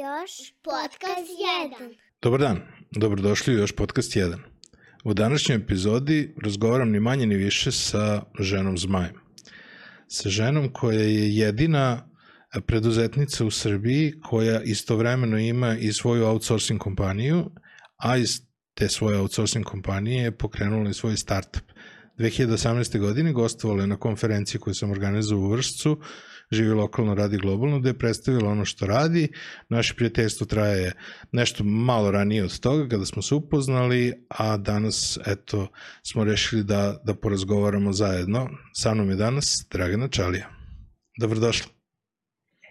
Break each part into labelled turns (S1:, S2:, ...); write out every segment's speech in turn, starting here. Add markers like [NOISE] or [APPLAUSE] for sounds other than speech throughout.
S1: Još podcast 1.
S2: Dobar dan, dobrodošli u još podcast 1. U današnjoj epizodi razgovaram ni manje ni više sa ženom Zmajem. Sa ženom koja je jedina preduzetnica u Srbiji koja istovremeno ima i svoju outsourcing kompaniju, a iz te svoje outsourcing kompanije je pokrenula i svoj startup. 2018. godine gostovala je na konferenciji koju sam organizovao u Vršcu, živi lokalno, radi globalno, gde je predstavila ono što radi. Naše prijateljstvo traje nešto malo ranije od toga, kada smo se upoznali, a danas, eto, smo rešili da, da porazgovaramo zajedno. Sa mnom je danas Dragana Čalija. Dobrodošla.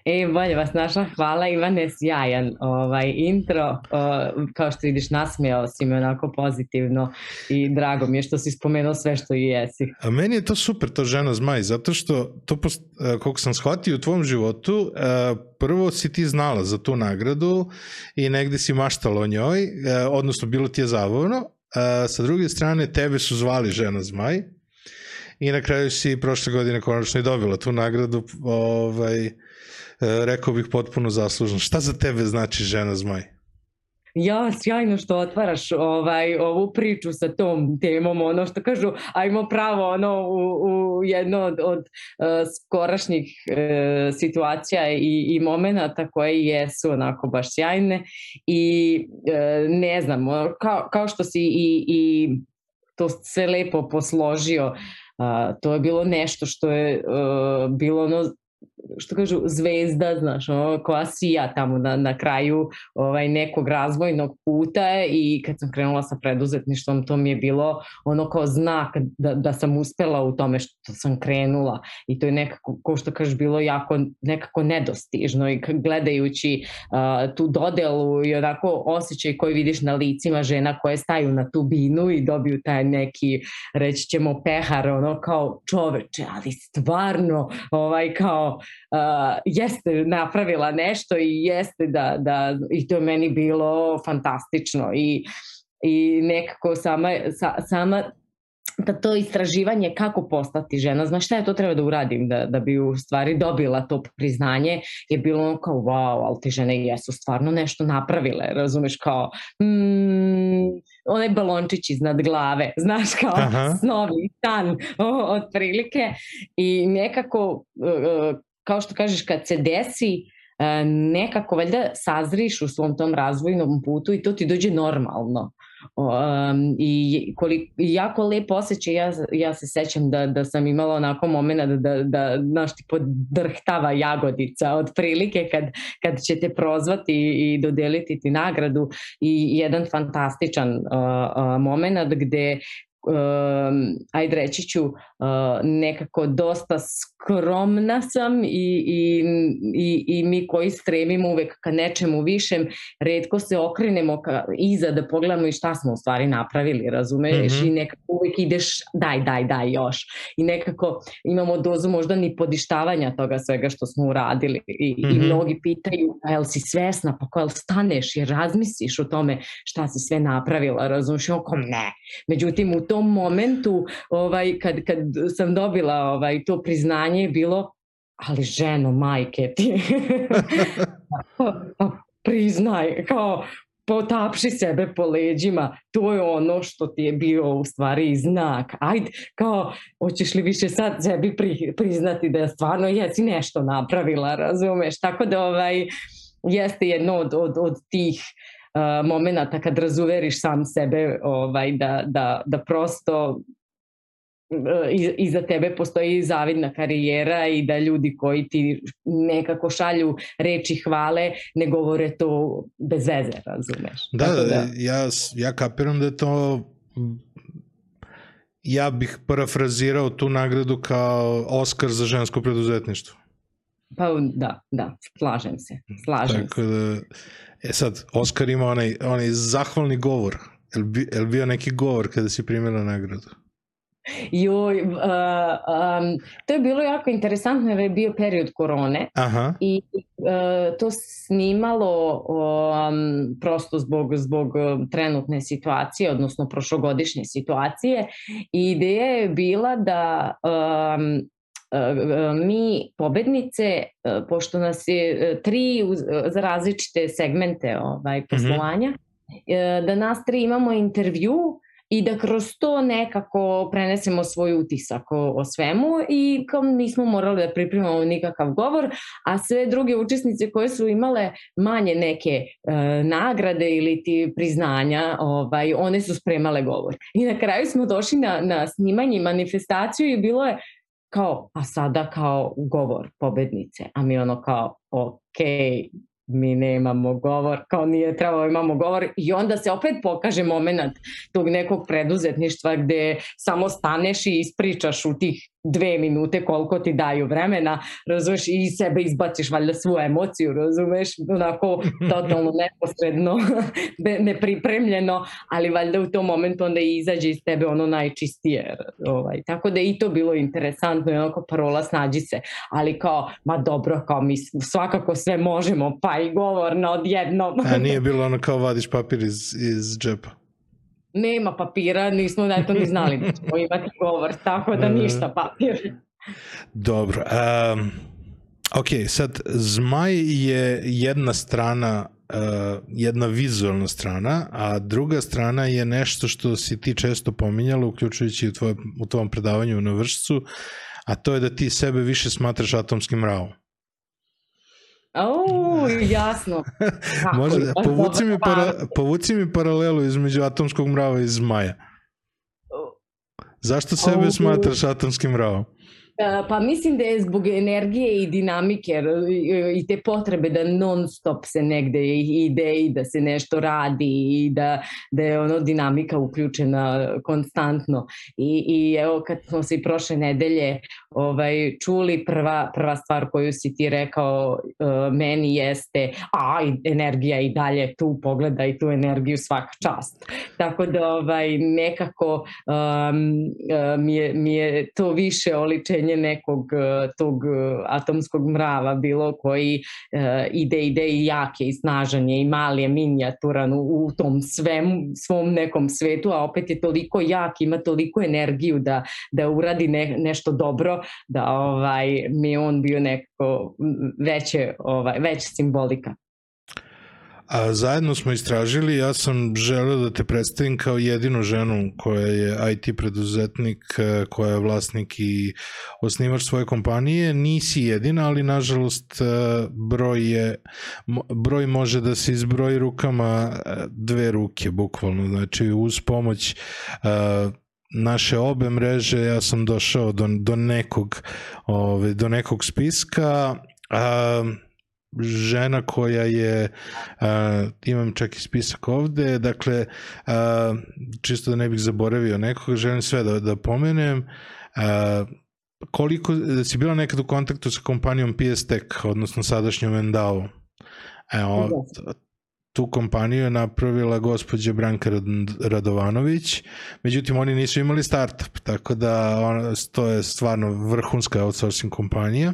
S3: E, bolje vas našla. Hvala Ivane, sjajan ovaj, intro. Uh, kao što vidiš, nasmijao si me onako pozitivno i drago mi je što si spomenuo sve što i jesi.
S2: A meni je to super, to žena zmaj, zato što to, post, koliko sam shvatio u tvom životu, uh, prvo si ti znala za tu nagradu i negde si maštala o njoj, uh, odnosno bilo ti je zabavno. Sa druge strane, tebe su zvali žena zmaj i na kraju si prošle godine konačno i dobila tu nagradu ovaj, E, rekao bih potpuno zaslužno. Šta za tebe znači žena zmaj?
S3: Ja, sjajno što otvaraš ovaj, ovu priču sa tom temom, ono što kažu, ajmo pravo ono, u, u jedno od, od uh, skorašnjih uh, situacija i, i momenta koje jesu onako baš sjajne i uh, ne znam, kao, kao što si i, i to sve lepo posložio, uh, to je bilo nešto što je uh, bilo ono što kažu zvezda, znaš, ono, koja sija tamo na, na kraju ovaj, nekog razvojnog puta i kad sam krenula sa preduzetništvom to mi je bilo ono kao znak da, da sam uspela u tome što sam krenula i to je nekako, ko što kažeš, bilo jako nekako nedostižno i gledajući uh, tu dodelu i onako osjećaj koji vidiš na licima žena koje staju na tu binu i dobiju taj neki, reći ćemo, pehar, ono kao čoveče, ali stvarno, ovaj kao uh, jeste napravila nešto i jeste da, da i to je meni bilo fantastično i, i nekako sama, sa, sama da to istraživanje kako postati žena, znaš šta ja to treba da uradim da, da bi u stvari dobila to priznanje, je bilo ono kao wow, ali te žene jesu stvarno nešto napravile, razumeš kao mm, onaj balončić iznad glave, [LAUGHS] znaš kao Aha. snovi, san, od prilike i nekako uh, kao što kažeš, kad se desi, e, nekako valjda sazriš u svom tom razvojnom putu i to ti dođe normalno. Um, i koliko, jako lepo osjećaj, ja, ja se sećam da, da sam imala onako momena da, da, da naš ti podrhtava jagodica od prilike kad, kad će te prozvati i dodeliti ti nagradu i jedan fantastičan uh, uh, moment gde um, ajde reći ću, uh, nekako dosta skromna sam i, i, i, i mi koji stremimo uvek ka nečemu višem, redko se okrenemo ka, iza da pogledamo i šta smo u stvari napravili, razumeš? Mm -hmm. I nekako uvek ideš daj, daj, daj još. I nekako imamo dozu možda ni podištavanja toga svega što smo uradili. I, mm -hmm. i mhm. mnogi pitaju, a jel si svesna, pa ko jel staneš i razmisliš o tome šta si sve napravila, razumeš? I oko ne. Međutim, u tom momentu ovaj, kad, kad sam dobila ovaj, to priznanje je bilo ali ženo, majke ti. [LAUGHS] Pa, priznaj, kao potapši sebe po leđima, to je ono što ti je bio u stvari znak. Ajde, kao, hoćeš li više sad sebi pri, priznati da stvarno jesi nešto napravila, razumeš? Tako da ovaj, jeste jedno od, od, od tih uh, momenta kad razuveriš sam sebe ovaj, da, da, da prosto iza tebe postoji zavidna karijera i da ljudi koji ti nekako šalju reči hvale ne govore to bez veze, razumeš?
S2: Da, da, da. Ja, ja kapiram da je to ja bih parafrazirao tu nagradu kao Oscar za žensko preduzetništvo.
S3: Pa da, da, slažem se, slažem Tako. Da,
S2: e sad, Oscar ima onaj, onaj zahvalni govor. Je li, bi, bio neki govor kada si primjela nagradu?
S3: Joj, uh, um, to je bilo jako interesantno jer je bio period korone Aha. i uh, to snimalo um, prosto zbog, zbog trenutne situacije, odnosno prošlogodišnje situacije i ideja je bila da um, mi pobednice, pošto nas je tri za različite segmente ovaj, mhm. poslovanja, mm -hmm. da nas tri imamo intervju i da kroz to nekako prenesemo svoj utisak o, o svemu i kao nismo morali da pripremamo nikakav govor, a sve druge učesnice koje su imale manje neke e, nagrade ili ti priznanja, ovaj, one su spremale govor. I na kraju smo došli na, na snimanje manifestaciju i bilo je kao, a sada kao govor pobednice, a mi ono kao, ok, mi nemamo govor, kao nije trebalo imamo govor i onda se opet pokaže moment tog nekog preduzetništva gde samo staneš i ispričaš u tih dve minute koliko ti daju vremena, razumeš, i sebe izbaciš valjda svu emociju, razumeš, onako [LAUGHS] totalno neposredno, [LAUGHS] nepripremljeno, ali valjda u tom momentu onda izađe iz tebe ono najčistije. Ovaj. Tako da i to bilo interesantno i onako parola snađi se, ali kao, ma dobro, kao mi svakako sve možemo, pa i govor na odjednom.
S2: A nije [LAUGHS] bilo ono kao vadiš papir iz, iz džepa?
S3: Nema papira, nismo da to ni znali [LAUGHS] da ćemo imati govor, tako da ništa papir.
S2: Dobro. Um, ok, sad zmaj je jedna strana uh, jedna vizualna strana, a druga strana je nešto što si ti često pominjala, uključujući u, tvoj, u tvom predavanju na vršcu, a to je da ti sebe više smatraš atomskim mravom.
S3: O, [LAUGHS] jasno.
S2: Može, povuci, mi para, povuci mi paralelu između atomskog mrava i zmaja. Zašto sebe smatraš atomskim mravom?
S3: E, pa mislim da je zbog energije i dinamike i te potrebe da non stop se negde ide i da se nešto radi i da, da je ono dinamika uključena konstantno. I, i evo kad smo se i prošle nedelje ovaj, čuli, prva, prva stvar koju si ti rekao uh, meni jeste a energija i dalje tu, pogleda i tu energiju svaka čast. Tako da ovaj, nekako um, uh, mi, je, mi je to više oličenje nekog e, tog e, atomskog mrava bilo koji uh, ide ide i jak je i snažan je i mali je minijaturan u, u tom svem, svom nekom svetu, a opet je toliko jak, ima toliko energiju da, da uradi ne, nešto dobro, da ovaj, mi je on bio neko veće, ovaj, veća simbolika.
S2: A zajedno smo istražili, ja sam želeo da te predstavim kao jedinu ženu koja je IT preduzetnik, e, koja je vlasnik i osnivač svoje kompanije. Nisi jedina, ali nažalost e, broj, je, broj može da se izbroji rukama e, dve ruke, bukvalno. Znači uz pomoć naše obe mreže ja sam došao do, do nekog ove, do nekog spiska a, žena koja je, uh, imam čak i spisak ovde, dakle, uh, čisto da ne bih zaboravio nekoga, želim sve da, da pomenem, uh, koliko, da si bila nekad u kontaktu sa kompanijom PS Tech, odnosno sadašnjom Endao? Evo, tu kompaniju je napravila gospođa Branka Radovanović, međutim oni nisu imali startup, tako da on, to je stvarno vrhunska outsourcing kompanija.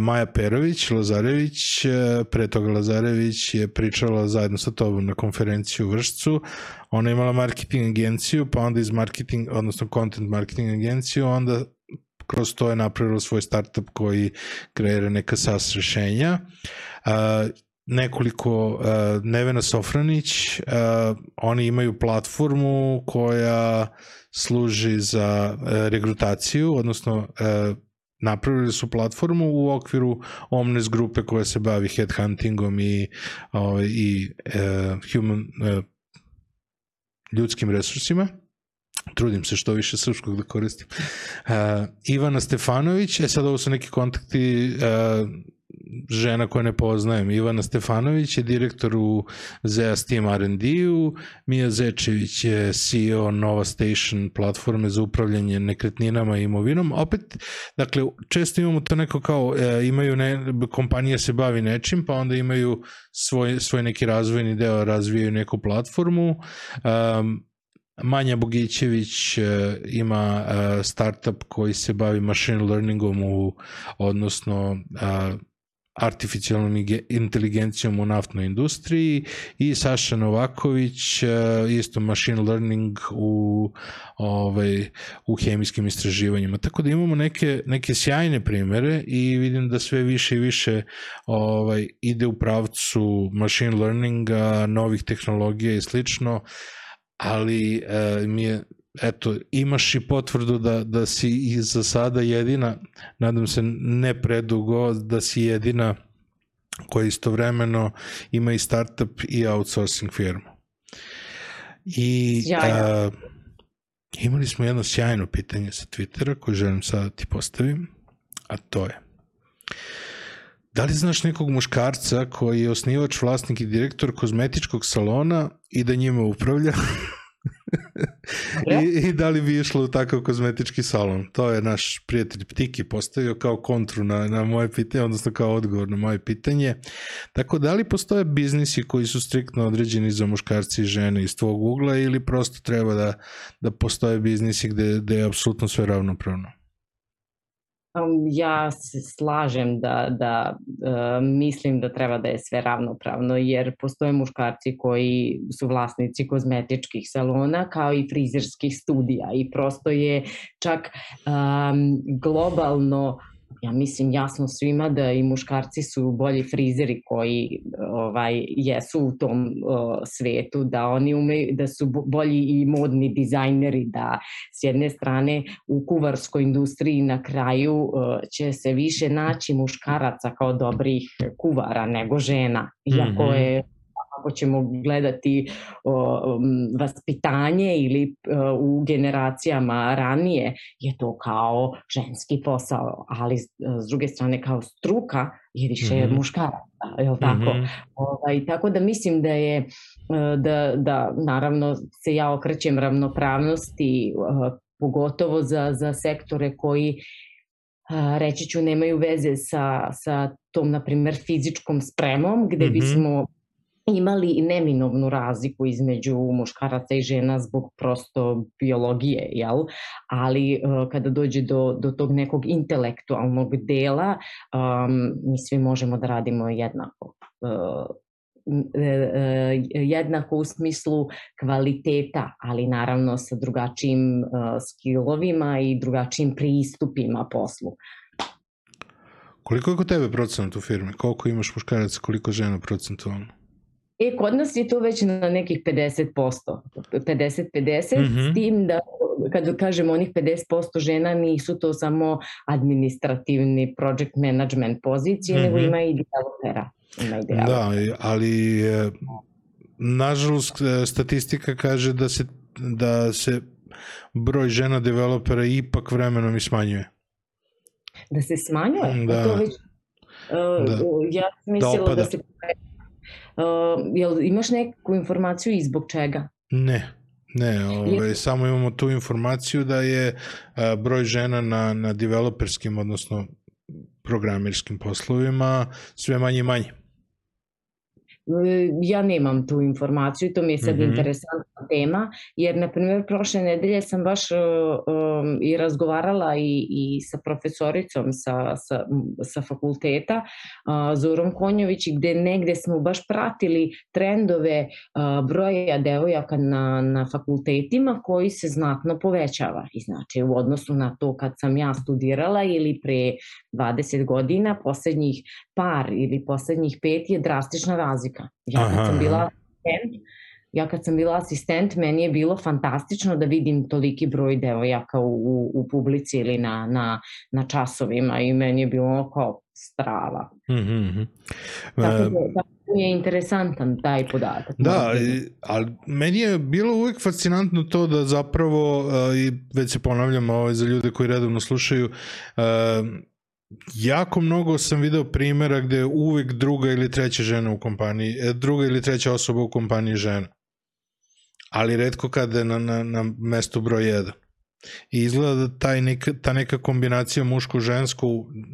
S2: Maja Perović, Lazarević, e, pre toga Lazarević je pričala zajedno sa tobom na konferenciju u Vršcu, ona je imala marketing agenciju, pa onda iz marketing, odnosno content marketing agenciju, onda kroz to je napravila svoj startup koji kreira neka SaaS rešenja. Nekoliko uh, Nevena Sofranić, uh, oni imaju platformu koja služi za uh, regrutaciju, odnosno uh, napravili su platformu u okviru Omnes grupe koja se bavi headhuntingom i, uh, i uh, human uh, ljudskim resursima trudim se što više srpskog da koristim. Uh, Ivana Stefanović, e sad ovo su neki kontakti uh, žena koje ne poznajem. Ivana Stefanović je direktor u ZEAS Team R&D-u, Mija Zečević je CEO Nova Station platforme za upravljanje nekretninama i imovinom. Opet, dakle, često imamo to neko kao, e, imaju ne, kompanija se bavi nečim, pa onda imaju svoj, svoj neki razvojni deo, razvijaju neku platformu. Um, Manja Bogićević uh, ima uh, startup koji se bavi machine learningom u, odnosno uh, artificijalnom ige- inteligencijom u naftnoj industriji i Saša Novaković, uh, isto machine learning u, ovaj, u hemijskim istraživanjima. Tako da imamo neke, neke sjajne primere i vidim da sve više i više ovaj, ide u pravcu machine learninga, novih tehnologija i slično, ali uh, mi je eto, imaš i potvrdu da, da si i za sada jedina, nadam se ne predugo, da si jedina koja istovremeno ima i startup i outsourcing firmu. I a, imali smo jedno sjajno pitanje sa Twittera koje želim sada da ti postavim, a to je Da li znaš nekog muškarca koji je osnivač, vlasnik i direktor kozmetičkog salona i da njima upravlja? [LAUGHS] I, I da li bi išlo u takav kozmetički salon? To je naš prijatelj Ptiki postavio kao kontru na, na moje pitanje, odnosno kao odgovor na moje pitanje. Tako da li postoje biznisi koji su striktno određeni za muškarci i žene iz tvog ugla ili prosto treba da, da postoje biznisi gde, gde je apsolutno sve ravnopravno?
S3: Ja se slažem da, da uh, mislim da treba da je sve ravnopravno, jer postoje muškarci koji su vlasnici kozmetičkih salona kao i frizerskih studija i prosto je čak um, globalno ja mislim jasno svima da i muškarci su bolji frizeri koji ovaj jesu u tom uh, svetu da oni umeju da su bolji i modni dizajneri da s jedne strane u kuvarskoj industriji na kraju uh, će se više naći muškaraca kao dobrih kuvara nego žena iako mm -hmm. je ako ćemo gledati o, vaspitanje ili o, u generacijama ranije je to kao ženski posao, ali s, s druge strane kao struka je više mm -hmm. muškaraca, je li tako? Mm -hmm. ovaj, tako da mislim da je da, da naravno se ja okrećem ravnopravnosti pogotovo za, za sektore koji reći ću nemaju veze sa, sa tom, na primer, fizičkom spremom, gde mm -hmm. bismo imali neminovnu razliku između muškaraca i žena zbog prosto biologije, jel? Ali uh, kada dođe do, do tog nekog intelektualnog dela, um, mi svi možemo da radimo jednako. Uh, jednako u smislu kvaliteta, ali naravno sa drugačijim skillovima i drugačijim pristupima poslu.
S2: Koliko je kod tebe procenat u firmi? Koliko imaš muškaraca, koliko žena procentualno?
S3: E, kod nas je to već na nekih 50%, 50-50, mm -hmm. s tim da kad kažemo onih 50% žena nisu to samo administrativni project management pozicije, mm -hmm. nego ima i developera. Ima i
S2: developera. Da, ali e, nažalost e, statistika kaže da se, da se broj žena developera ipak vremenom i smanjuje.
S3: Da se smanjuje? Da. To već, uh, da. Ja mislila da, da se Uh, jel imaš neku informaciju i zbog čega?
S2: Ne, ne, ovaj, samo imamo tu informaciju da je a, broj žena na, na developerskim, odnosno programerskim poslovima sve manje i manje.
S3: E, ja nemam tu informaciju i to mi je sad mm -hmm. interesantna tema, jer na primjer prošle nedelje sam baš um, i razgovarala i, i sa profesoricom sa, sa, sa fakulteta uh, Zorom Konjović gde negde smo baš pratili trendove uh, broja devojaka na, na fakultetima koji se znatno povećava i znači u odnosu na to kad sam ja studirala ili pre 20 godina poslednjih par ili poslednjih pet je drastična razlika. Ja kad sam bila asistent, ja kad sam bila asistent, meni je bilo fantastično da vidim toliki broj devojaka u, u, u publici ili na, na, na časovima i meni je bilo kao strava. Mm -hmm. Tako da, da je interesantan taj podatak.
S2: Da, ali meni je bilo uvek fascinantno to da zapravo, i već se ponavljam ovaj, za ljude koji redovno slušaju, jako mnogo sam video primera gde je uvek druga ili treća žena u kompaniji, e, druga ili treća osoba u kompaniji žena. Ali redko kada je na, na, na mestu broj 1. I izgleda da taj neka, ta neka kombinacija muško-žensko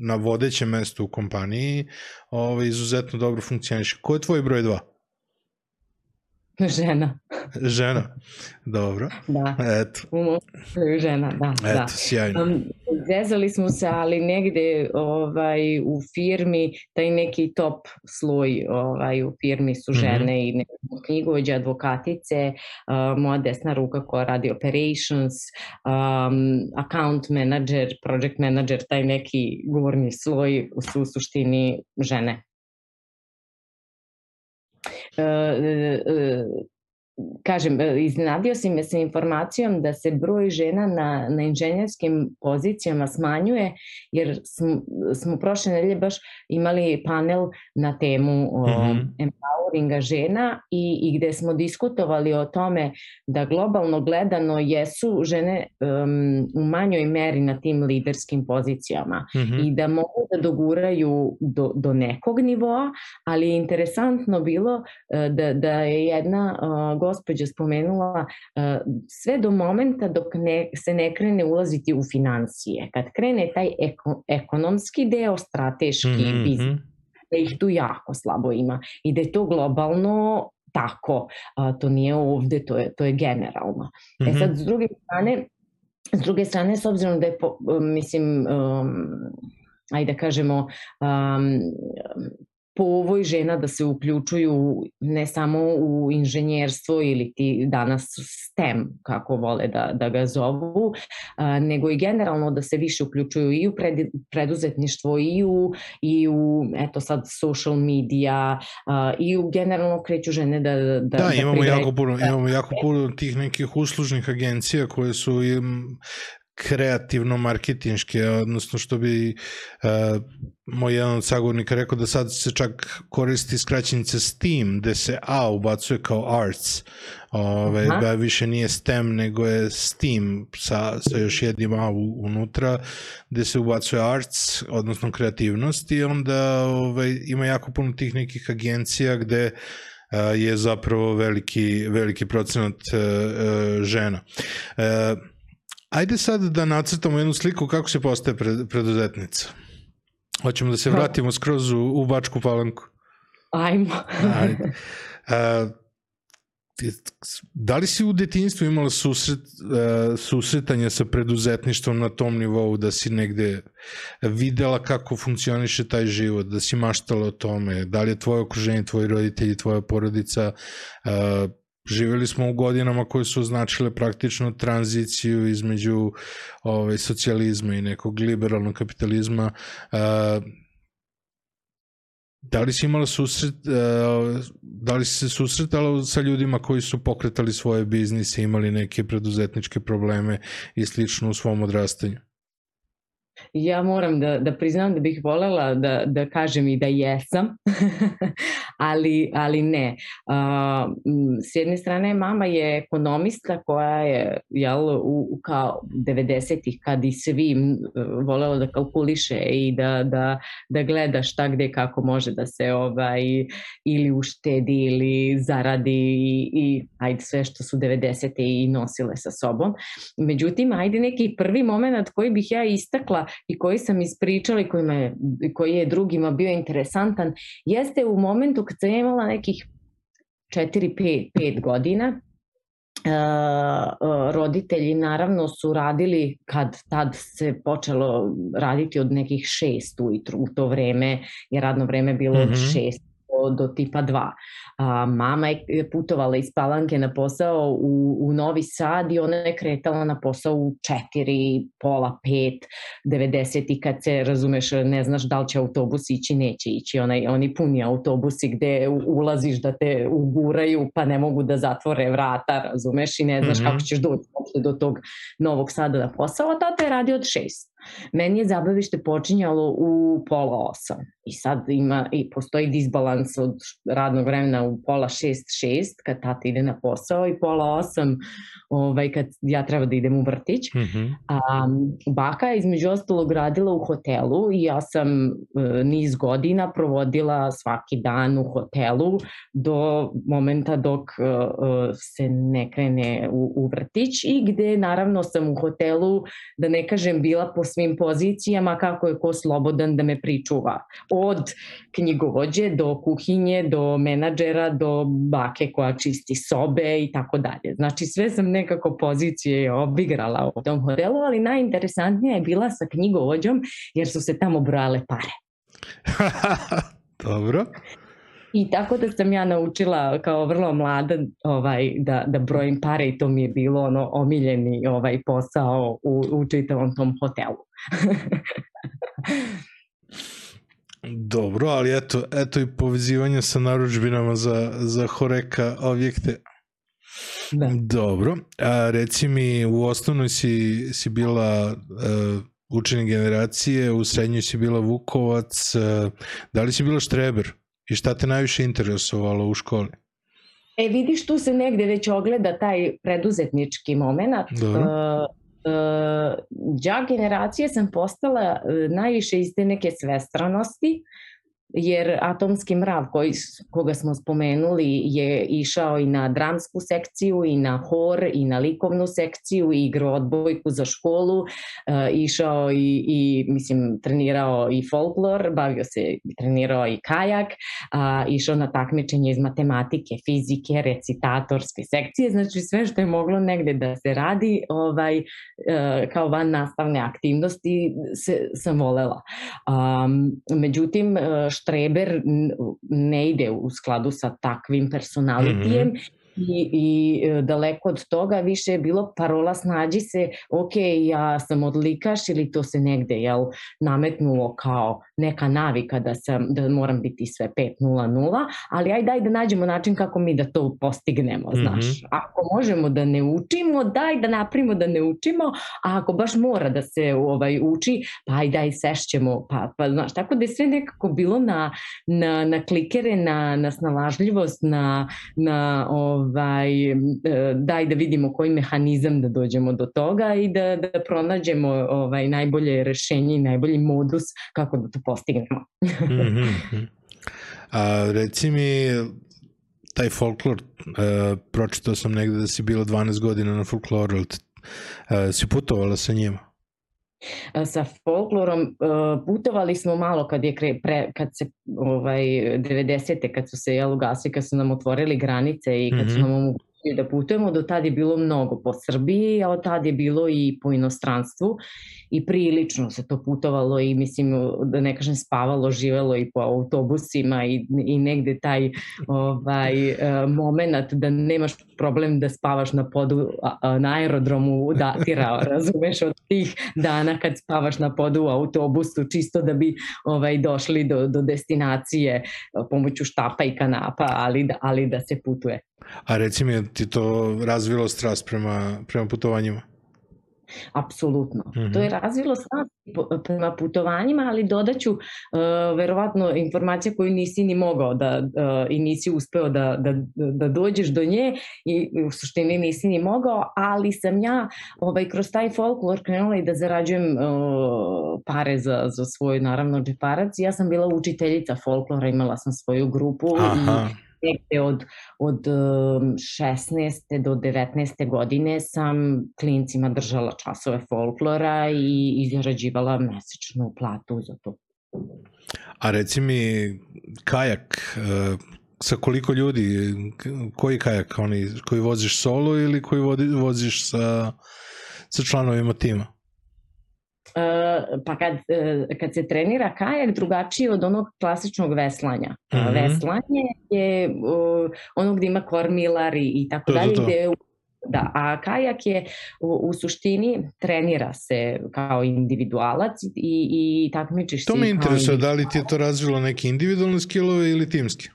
S2: na vodećem mestu u kompaniji ovaj, izuzetno dobro funkcioniše. Ko je tvoj broj 2? [LAUGHS]
S3: Žena.
S2: žena. Dobro.
S3: Da.
S2: Eto.
S3: U mom slučaju žena, da.
S2: Eto,
S3: da.
S2: sjajno.
S3: Um, vezali smo se, ali negde ovaj, u firmi, taj neki top sloj ovaj, u firmi su
S2: Mhm.
S3: žene mm -hmm. i knjigovođe, advokatice, uh, moja desna ruka koja radi operations, um, account manager, project manager, taj neki govorni sloj su u suštini žene. Uh, uh, kažem, iznenadio si me sa informacijom da se broj žena na, na inženjerskim pozicijama smanjuje, jer smo, smo prošle nedelje baš imali panel na temu mm -hmm. empoweringa žena i, i gde smo diskutovali o tome da globalno gledano jesu žene um, u manjoj meri na tim liderskim pozicijama mm -hmm. i da mogu da doguraju do, do nekog nivoa, ali interesantno bilo uh, da, da je jedna uh, gospođa spomenula, uh, sve do momenta dok ne, se ne krene ulaziti u financije. Kad krene taj eko, ekonomski deo, strateški mm -hmm. biznis, da ih tu jako slabo ima i da je to globalno tako. A, to nije ovde, to je, to je generalno. Mm -hmm. E sad, s druge strane, s druge strane, s obzirom da je, po, mislim, um, ajde da kažemo, um, po ovoj žena da se uključuju ne samo u inženjerstvo ili ti danas STEM, kako vole da, da ga zovu, a, nego i generalno da se više uključuju i u pred, preduzetništvo i u, i u eto sad social media a, i u generalno kreću žene da Da,
S2: da, da imamo, jako puno, imamo jako puno tih nekih uslužnih agencija koje su im kreativno marketinške, odnosno što bi uh, moj jedan od sagovornika rekao da sad se čak koristi skraćenica STEAM, gde se A ubacuje kao arts, Ove, da više nije STEM, nego je STEAM sa, sa još jednim A unutra, gde se ubacuje arts, odnosno kreativnost i onda ove, ima jako puno tih nekih agencija gde uh, je zapravo veliki, veliki procenat uh, uh, žena. Uh, Ajde sad da nacrtamo jednu sliku kako se postaje preduzetnica. Hoćemo da se vratimo skroz u, u Bačku palanku.
S3: Ajmo.
S2: Ajde. A, da li si u detinjstvu imala susret, uh, susretanja sa preduzetništvom na tom nivou, da si negde videla kako funkcioniše taj život, da si maštala o tome, da li je tvoje okruženje, tvoji roditelji, tvoja porodica uh, živeli smo u godinama koje su označile praktično tranziciju između ovaj, socijalizma i nekog liberalnog kapitalizma. Uh, da li si imala susret, uh, da li si se susretala sa ljudima koji su pokretali svoje biznise, imali neke preduzetničke probleme i slično u svom odrastanju?
S3: Ja moram da, da priznam da bih volela da, da kažem i da jesam, [LAUGHS] ali, ali ne. Uh, s jedne strane, mama je ekonomista koja je jel, u, kao 90-ih kad i svi volela da kalkuliše i da, da, da gleda šta gde kako može da se ovaj, ili uštedi ili zaradi i, i ajde sve što su 90. i nosile sa sobom. Međutim, ajde neki prvi moment koji bih ja istakla i koji sam ispričala i koji, me, koji je drugima bio interesantan, jeste u momentu kad sam imala nekih 4-5 godina, Uh, roditelji naravno su radili kad tad se počelo raditi od nekih šest ujutru u to vreme je radno vreme bilo mm -hmm. od šest do tipa 2. A, mama je putovala iz Palanke na posao u, u Novi Sad i ona je kretala na posao u 4, pola 5, 90 i kad se, razumeš, ne znaš da li će autobus ići, neće ići. Onaj, oni puni autobusi gde ulaziš da te uguraju pa ne mogu da zatvore vrata, razumeš, i ne znaš mm -hmm. kako ćeš doći do tog Novog Sada na posao, a tata je radi od 6. Meni je zabavište počinjalo u pola osam i sad ima i postoji disbalans od radnog vremena u pola šest, šest kad tata ide na posao i pola osam ovaj, kad ja treba da idem u vrtić. Mm -hmm. A, baka je između ostalog radila u hotelu i ja sam e, niz godina provodila svaki dan u hotelu do momenta dok e, se ne krene u, u vrtić i gde naravno sam u hotelu, da ne kažem, bila posvećena svim pozicijama kako je ko slobodan da me pričuva. Od knjigovođe do kuhinje, do menadžera, do bake koja čisti sobe i tako dalje. Znači sve sam nekako pozicije obigrala u tom hotelu, ali najinteresantnija je bila sa knjigovođom jer su se tamo brojale pare. [LAUGHS]
S2: Dobro.
S3: I tako da sam ja naučila kao vrlo mlada ovaj, da, da brojim pare i to mi je bilo ono omiljeni ovaj posao u, u čitavom tom hotelu. [LAUGHS]
S2: Dobro, ali eto, eto i povezivanje sa naručbinama za, za Horeka objekte.
S3: Da.
S2: Dobro. A reci mi, u osnovnoj si, si bila uh, učenik generacije, u srednjoj si bila Vukovac, uh, da li si bila Štreber? I šta te najviše interesovalo u školi?
S3: E vidiš, tu se negde već ogleda taj preduzetnički moment.
S2: Dobro.
S3: Uh, uh, đak generacije sam postala uh, najviše iz te neke svestranosti, jer atomski mrav koji, koga smo spomenuli je išao i na dramsku sekciju i na hor i na likovnu sekciju i igrao odbojku za školu, e, išao i, i mislim trenirao i folklor, bavio se trenirao i kajak, a, išao na takmičenje iz matematike, fizike, recitatorske sekcije, znači sve što je moglo negde da se radi ovaj, e, kao van nastavne aktivnosti se, sam volela. Um, međutim, Štreber ne ide u skladu sa takvim personalitijem. Mm -hmm i, i e, daleko od toga više je bilo parola snađi se, ok, ja sam odlikaš ili to se negde jel, nametnulo kao neka navika da, sam, da moram biti sve 5.00, ali aj daj da nađemo način kako mi da to postignemo, znaš. Mm -hmm. Ako možemo da ne učimo, daj da napravimo da ne učimo, a ako baš mora da se ovaj uči, pa aj daj sešćemo, pa, pa znaš, tako da je sve nekako bilo na, na, na klikere, na, na snalažljivost, na, na ovaj, ovaj, e, daj da vidimo koji mehanizam da dođemo do toga i da, da pronađemo ovaj, najbolje rešenje i najbolji modus kako da to postignemo. [LAUGHS] mm -hmm.
S2: A reci mi, taj folklor, uh, pročitao sam negde da si bila 12 godina na folkloru, uh, si putovala sa njima?
S3: Sa folklorom putovali smo malo kad je kre, pre, kad se ovaj 90. kad su se jel ugasili, kad su nam otvorili granice i kad mm -hmm. su mhm. nam omogućili da putujemo, do tada je bilo mnogo po Srbiji, a od tada je bilo i po inostranstvu i prilično se to putovalo i mislim da ne kažem spavalo, živelo i po autobusima i, i negde taj ovaj, e, moment da nemaš problem da spavaš na podu na aerodromu datira, [LAUGHS] razumeš, od tih dana kad spavaš na podu u autobusu čisto da bi ovaj, došli do, do destinacije pomoću štapa i kanapa, ali da, ali da se putuje.
S2: A reci mi, ti to razvilo strast prema, prema putovanjima?
S3: Apsolutno. Mm -hmm. To je razvilo strast prema putovanjima, ali dodaću uh, verovatno informacija koju nisi ni mogao da, uh, i nisi uspeo da, da, da dođeš do nje i u suštini nisi ni mogao, ali sam ja ovaj, kroz taj folklor krenula i da zarađujem uh, pare za, za svoj naravno džeparac. Ja sam bila učiteljica folklora, imala sam svoju grupu Aha. i negde od, od 16. Um, do 19. godine sam klincima držala časove folklora i izrađivala mesečnu platu za to.
S2: A reci mi, kajak, uh, sa koliko ljudi, koji kajak, oni koji voziš solo ili koji voziš sa, sa članovima tima?
S3: Uh, pa kad, uh, kad se trenira kajak drugačije od onog klasičnog veslanja. Mm -hmm. Veslanje je ono gde ima kormilar i, i tako dalje, gde je Da, a kajak je u, u suštini trenira se kao individualac i, i takmičiš
S2: se. To me interesuje, da li ti je to razvilo neke individualne skillove ili timske?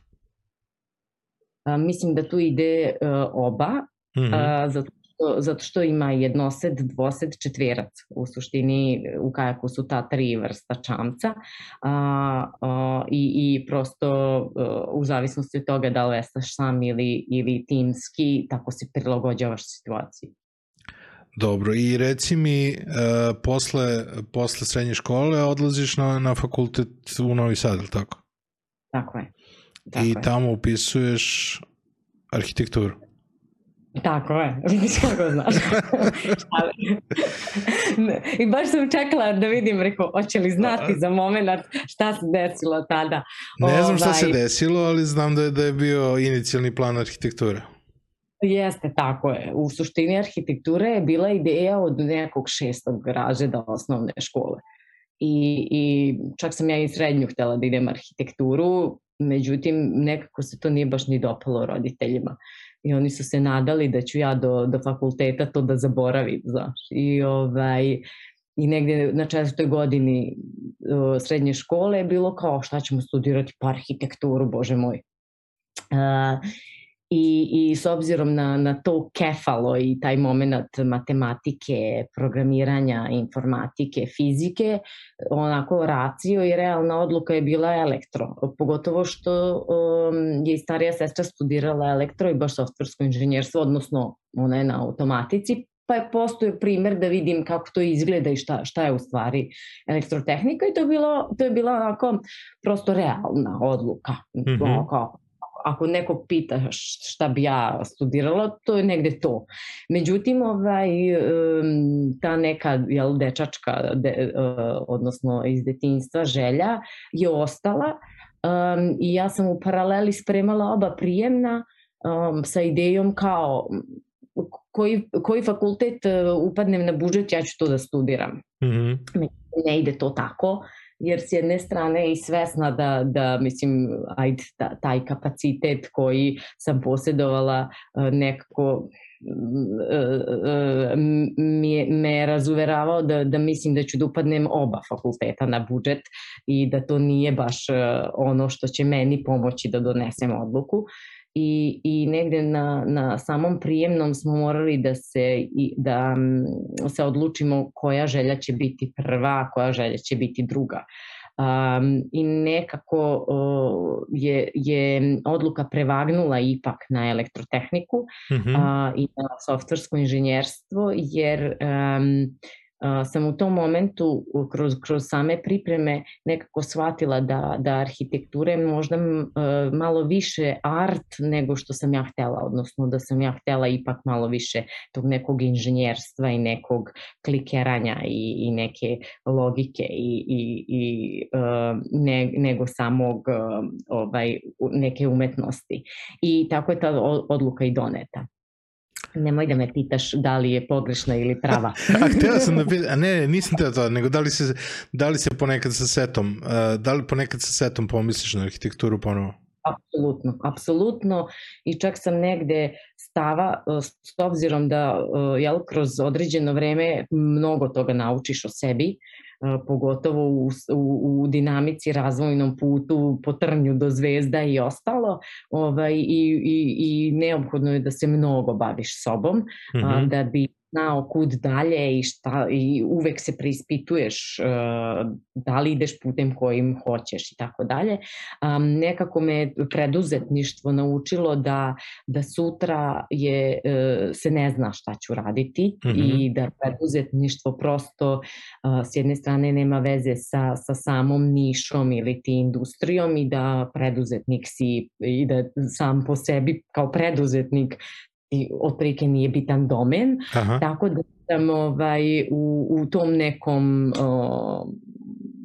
S3: A, mislim da tu ide uh, oba, mm -hmm. a, zato zato što ima jednosed, dvosed, četverac. U suštini u kajaku su ta tri vrsta čamca a, a, i, i prosto a, u zavisnosti od toga da li vestaš sam ili, ili timski, tako se prilagođavaš situaciji.
S2: Dobro, i reci mi, uh, posle, posle srednje škole odlaziš na, na fakultet u Novi Sad, ili tako?
S3: Tako je. Tako
S2: I je. tamo upisuješ arhitekturu?
S3: Tako je, [LAUGHS] vidiš kako znaš. [LAUGHS] I baš sam čekala da vidim, rekao, hoće li znati za moment šta se desilo tada.
S2: Ne znam šta se ovaj, desilo, ali znam da je, da je bio inicijalni plan arhitekture.
S3: Jeste, tako je. U suštini arhitekture je bila ideja od nekog šestog razreda osnovne škole. I, I čak sam ja i srednju htela da idem arhitekturu, međutim nekako se to nije baš ni dopalo roditeljima i oni su se nadali da ću ja do, do fakulteta to da zaboravim, znaš. I, ovaj, i negde na četvrtoj godini uh, srednje škole je bilo kao šta ćemo studirati pa arhitekturu, bože moj. Uh, I, i s obzirom na, na to kefalo i taj moment matematike, programiranja, informatike, fizike, onako racio i realna odluka je bila elektro. Pogotovo što um, je i starija sestra studirala elektro i baš softversko inženjerstvo, odnosno ona je na automatici, pa je postoje primer da vidim kako to izgleda i šta, šta je u stvari elektrotehnika i to je bilo, to je bila onako prosto realna odluka. Mm -hmm. kao, ako neko pita šta bi ja studirala, to je negde to. Međutim, ovaj, ta neka jel, dečačka, de, odnosno iz detinjstva želja je ostala um, i ja sam u paraleli spremala oba prijemna um, sa idejom kao koji, koji fakultet upadnem na budžet, ja ću to da studiram. Mm -hmm. Ne ide to tako jer s jedne strane i svesna da, da mislim, ajde, ta, taj kapacitet koji sam posjedovala e, nekako e, e, mi, me je razuveravao da, da mislim da ću da upadnem oba fakulteta na budžet i da to nije baš ono što će meni pomoći da donesem odluku i, i negde na, na samom prijemnom smo morali da se, da se odlučimo koja želja će biti prva, koja želja će biti druga. Um, I nekako uh, je, je odluka prevagnula ipak na elektrotehniku mm -hmm. uh, i na softversko inženjerstvo, jer um, sam u tom momentu kroz, kroz same pripreme nekako shvatila da, da arhitektura je možda malo više art nego što sam ja htela, odnosno da sam ja htela ipak malo više tog nekog inženjerstva i nekog klikeranja i, i neke logike i, i, i ne, nego samog ovaj, neke umetnosti. I tako je ta odluka i doneta. Nemoj da me pitaš da li je pogrešna ili prava. [LAUGHS]
S2: a htela sam da pitam, a ne, nisam teo to, nego da li se, da li se ponekad sa setom, uh, da li ponekad sa setom pomisliš na arhitekturu ponovo?
S3: Apsolutno, apsolutno i čak sam negde stava uh, s obzirom da uh, jel, kroz određeno vreme mnogo toga naučiš o sebi, pogotovo u, u, u dinamici razvojnom putu po trnju do zvezda i ostalo ovaj, i, i, i neophodno je da se mnogo baviš sobom mm -hmm. a, da bi znao kud dalje i šta i uvek se preispituješ uh, da li ideš putem kojim hoćeš i tako dalje. Um, nekako me preduzetništvo naučilo da da sutra je uh, se ne zna šta ću raditi mm -hmm. i da preduzetništvo prosto uh, s jedne strane nema veze sa sa samom nišom ili ti industrijom i da preduzetnik si i da sam po sebi kao preduzetnik i otprilike nije bitan domen, Aha. tako da sam ovaj, u, u tom nekom o,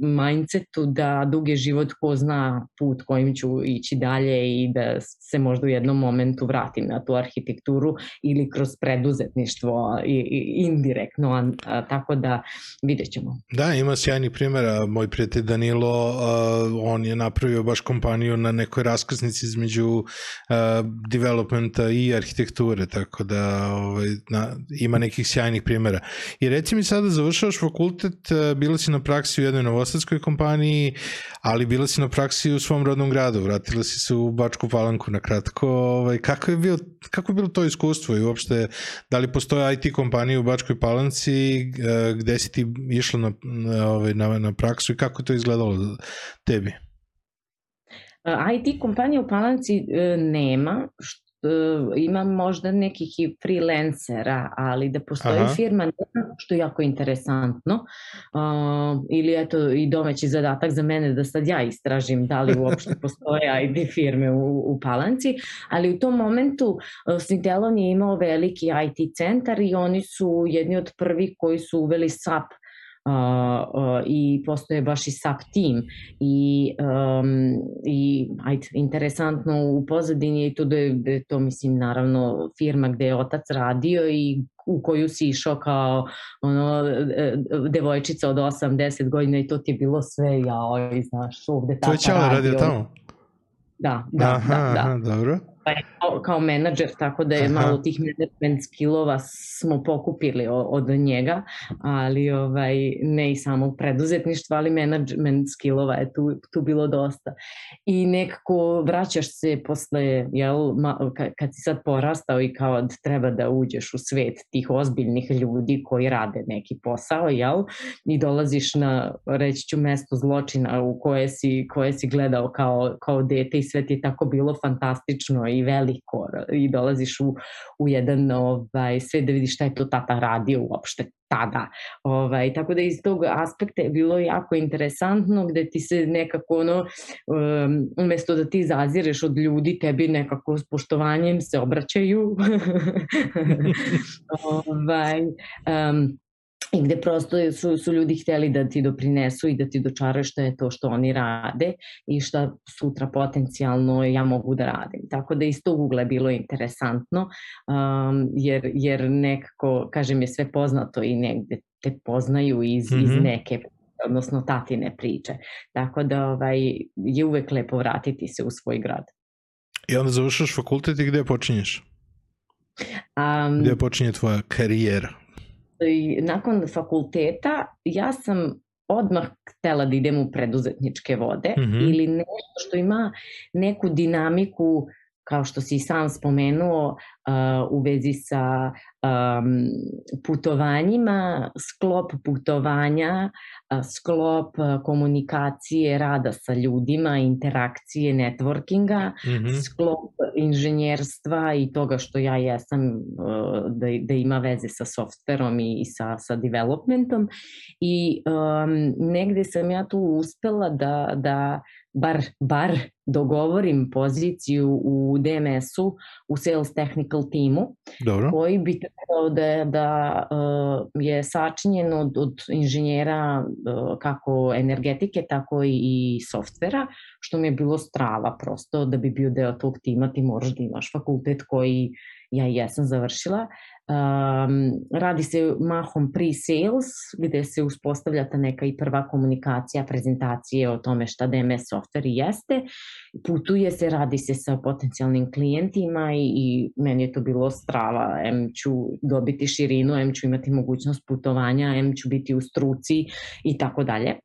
S3: mindsetu da dug je život ko zna put kojim ću ići dalje i da se možda u jednom momentu vratim na tu arhitekturu ili kroz preduzetništvo i, i indirektno, a, a, tako da vidjet ćemo.
S2: Da, ima sjajnih primjera. Moj prijatelj Danilo, a, on je napravio baš kompaniju na nekoj raskrsnici između a, developmenta i arhitekture, tako da ovaj, na, ima nekih sjajnih primjera. I reci mi sada, završavaš fakultet, bila si na praksi u jednoj novosadskoj kompaniji, ali bila si na praksi u svom rodnom gradu, vratila si se u Bačku Palanku na kratko. Ovaj, kako, je bilo, kako je bilo to iskustvo i uopšte, da li postoje IT kompanije u Bačkoj Palanci, eh, gde si ti išla na, ovaj, na, na praksu i kako to izgledalo tebi?
S3: IT kompanije u Palanci eh, nema, ima možda nekih i freelancera, ali da postoji
S2: Aha.
S3: firma, što je jako interesantno, uh, ili eto i domaći zadatak za mene da sad ja istražim da li uopšte postoje IT firme u, u Palanci, ali u tom momentu uh, Svintelon je imao veliki IT centar i oni su jedni od prvih koji su uveli SAP i postoje baš i SAP tim i, um, i ajde, interesantno u pozadini je to da je, da je to mislim naravno firma gde je otac radio i u koju si išao kao ono, devojčica od 8-10 godina i to ti je bilo sve jao i znaš ovde
S2: tata radio. To je radio tamo?
S3: Da, da,
S2: aha,
S3: da, da.
S2: Aha, dobro
S3: je kao, kao menadžer, tako da je Aha. malo tih management skillova smo pokupili od njega, ali ovaj, ne i samog preduzetništva, ali management skillova je tu, tu bilo dosta. I nekako vraćaš se posle, jel, ma, kad si sad porastao i kao da treba da uđeš u svet tih ozbiljnih ljudi koji rade neki posao, jel, i dolaziš na, reći ću, mesto zločina u koje si, koje si gledao kao, kao dete i sve ti je tako bilo fantastično i i veliko i dolaziš u, u jedan ovaj, sve da vidiš šta je to tata radio uopšte tada. Ovaj, tako da iz tog aspekta je bilo jako interesantno gde ti se nekako ono, um, umesto da ti zazireš od ljudi, tebi nekako s poštovanjem se obraćaju. [LAUGHS] ovaj, um, i gde prosto su, su ljudi hteli da ti doprinesu i da ti dočaraju šta je to što oni rade i šta sutra potencijalno ja mogu da radim. Tako da iz tog ugla je bilo interesantno, um, jer, jer nekako, kažem, je sve poznato i negde te poznaju iz, mm -hmm. iz mhm. neke odnosno tatine priče. Tako da ovaj, je uvek lepo vratiti se u svoj grad.
S2: I onda završaš fakultet i gde počinješ? Um, gde počinje tvoja karijera?
S3: I nakon fakulteta ja sam odmah htela da idem u preduzetničke vode mm -hmm. ili nešto što ima neku dinamiku kao što si sam spomenuo u vezi sa putovanjima, sklop putovanja, sklop komunikacije, rada sa ljudima, interakcije, networkinga, mm -hmm. sklop inženjerstva i toga što ja jesam da, da ima veze sa softverom i, i sa, sa developmentom i um, negde sam ja tu uspela da, da bar, bar dogovorim poziciju u DMS-u, u Sales Technical timu,
S2: Dobro.
S3: koji bi trebao da, da uh, je sačinjen od, od inženjera uh, kako energetike, tako i, softvera, što mi je bilo strava prosto da bi bio deo tog tima, ti moraš da imaš fakultet koji ja jesam završila Um, radi se mahom pre-sales, gde se uspostavlja ta neka i prva komunikacija, prezentacije o tome šta DMS software jeste. Putuje se, radi se sa potencijalnim klijentima i, i meni je to bilo strava. M ću dobiti širinu, M ću imati mogućnost putovanja, M ću biti u struci i tako dalje.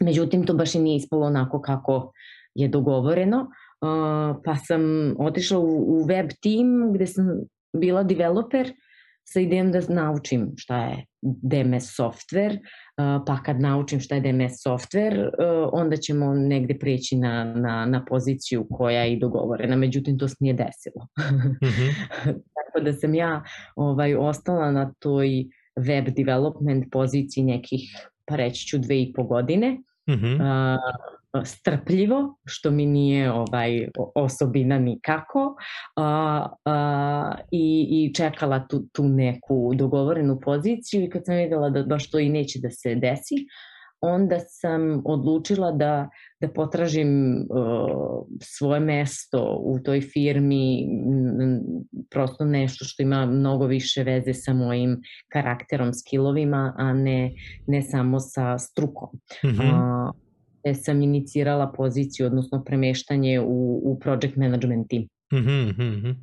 S3: Međutim, to baš i nije ispalo onako kako je dogovoreno. Uh, pa sam otišla u, u web tim gde sam bila developer sa idejom da naučim šta je DMS software, pa kad naučim šta je DMS software, onda ćemo negde preći na, na, na poziciju koja je i dogovorena, međutim to se nije desilo. Mm -hmm. [LAUGHS] Tako da sam ja ovaj, ostala na toj web development poziciji nekih, pa reći ću, dve i po godine. Mm -hmm strpljivo, što mi nije ovaj osobina nikako a, a, i, i čekala tu, tu neku dogovorenu poziciju i kad sam videla da baš to i neće da se desi, onda sam odlučila da, da potražim uh, svoje mesto u toj firmi, m, prosto nešto što ima mnogo više veze sa mojim karakterom, skillovima, a ne, ne samo sa strukom. Mm -hmm. uh, gde sam inicirala poziciju, odnosno premeštanje u, u project management team. Mm -hmm.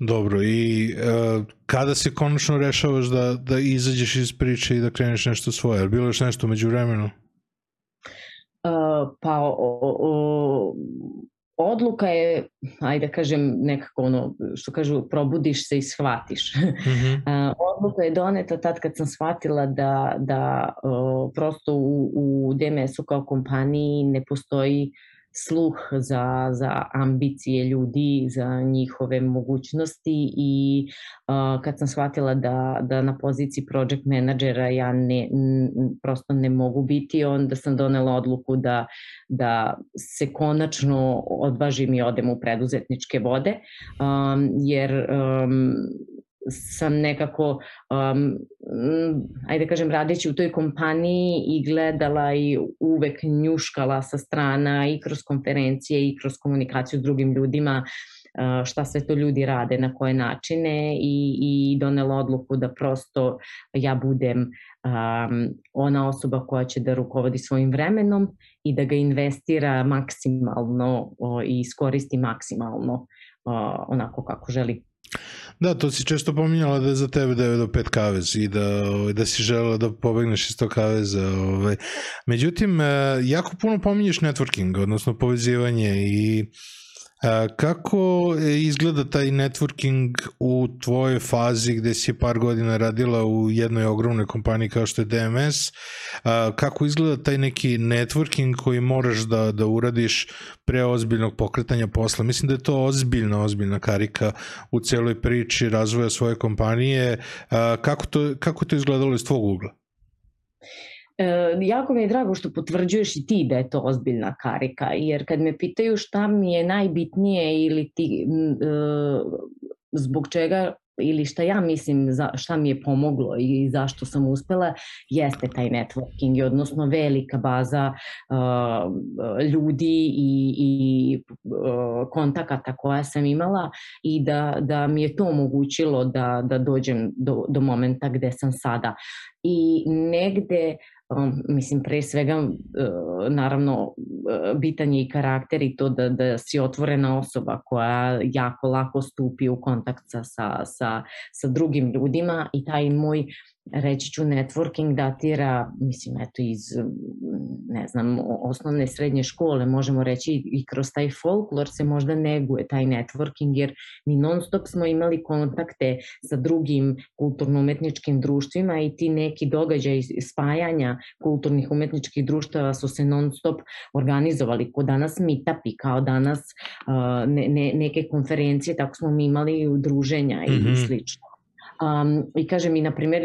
S2: Dobro, i uh, kada se konačno rešavaš da, da izađeš iz priče i da kreneš nešto svoje? Je bilo još nešto među vremenu? Uh,
S3: pa o, o, odluka je, ajde da kažem, nekako ono, što kažu, probudiš se i shvatiš. [LAUGHS] Mm -hmm. odluka je doneta tad kad sam shvatila da, da o, prosto u, u DMS-u kao kompaniji ne postoji sluh za, za ambicije ljudi, za njihove mogućnosti i uh, kad sam shvatila da, da na poziciji project menadžera ja ne, n, prosto ne mogu biti, onda sam donela odluku da, da se konačno odvažim i odem u preduzetničke vode, um, jer um, sam nekako, um, ajde da kažem, radeći u toj kompaniji i gledala i uvek njuškala sa strana i kroz konferencije i kroz komunikaciju s drugim ljudima uh, šta sve to ljudi rade, na koje načine i, i donela odluku da prosto ja budem um, ona osoba koja će da rukovodi svojim vremenom i da ga investira maksimalno o, i iskoristi maksimalno o, onako kako želi
S2: Da, to si često pominjala da je za tebe 9 do 5 kavez i da, ovaj, da si želela da pobegneš iz tog kaveza. Ovaj. Međutim, e, jako puno pominješ networking, odnosno povezivanje i Kako izgleda taj networking u tvojoj fazi gde si par godina radila u jednoj ogromnoj kompaniji kao što je DMS? Kako izgleda taj neki networking koji moraš da, da uradiš pre ozbiljnog pokretanja posla? Mislim da je to ozbiljna, ozbiljna karika u celoj priči razvoja svoje kompanije. Kako to, kako to izgledalo iz tvog ugla?
S3: E, jako mi je drago što potvrđuješ i ti da je to ozbiljna karika, jer kad me pitaju šta mi je najbitnije ili ti, e, zbog čega ili šta ja mislim za, šta mi je pomoglo i zašto sam uspela jeste taj networking, odnosno velika baza uh, ljudi i, i uh, kontakata koja sam imala i da, da mi je to omogućilo da, da dođem do, do momenta gde sam sada. I negde Um, mislim, pre svega, uh, naravno, uh, bitan je i karakter i to da, da si otvorena osoba koja jako lako stupi u kontakt sa, sa, sa drugim ljudima i taj moj reći ću networking datira, mislim, eto iz, ne znam, osnovne srednje škole, možemo reći i kroz taj folklor se možda neguje taj networking, jer mi non stop smo imali kontakte sa drugim kulturno-umetničkim društvima i ti neki događaj spajanja kulturnih umetničkih društava su se non stop organizovali, ko danas meetupi, kao danas ne, ne, neke konferencije, tako smo mi imali udruženja i mm -hmm. slično. Um, I kaže mi, na primjer,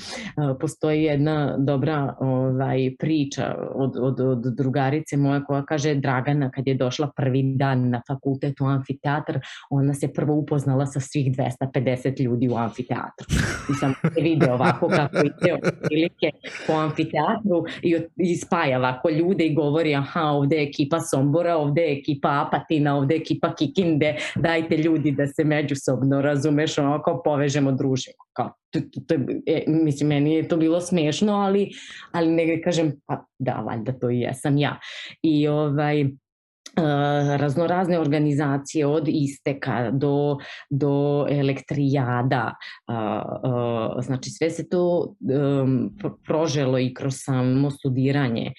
S3: [LAUGHS] postoji jedna dobra ovaj, priča od, od, od drugarice moja koja kaže Dragana kad je došla prvi dan na fakultet u amfiteatr, ona se prvo upoznala sa svih 250 ljudi u amfiteatru. I sam se vide ovako kako ide prilike po amfiteatru i, i spaja ovako ljude i govori aha, ovde je ekipa Sombora, ovde je ekipa Apatina, ovde je ekipa Kikinde, dajte ljudi da se međusobno, razumeš, onako povežemo družimo. Kao, to, to, to, e, mislim, meni je to bilo smešno, ali, ali negde kažem, pa da, valjda to i jesam ja. I ovaj, raznorazne organizacije od isteka do, do elektrijada, znači sve se to proželo i kroz samo studiranje,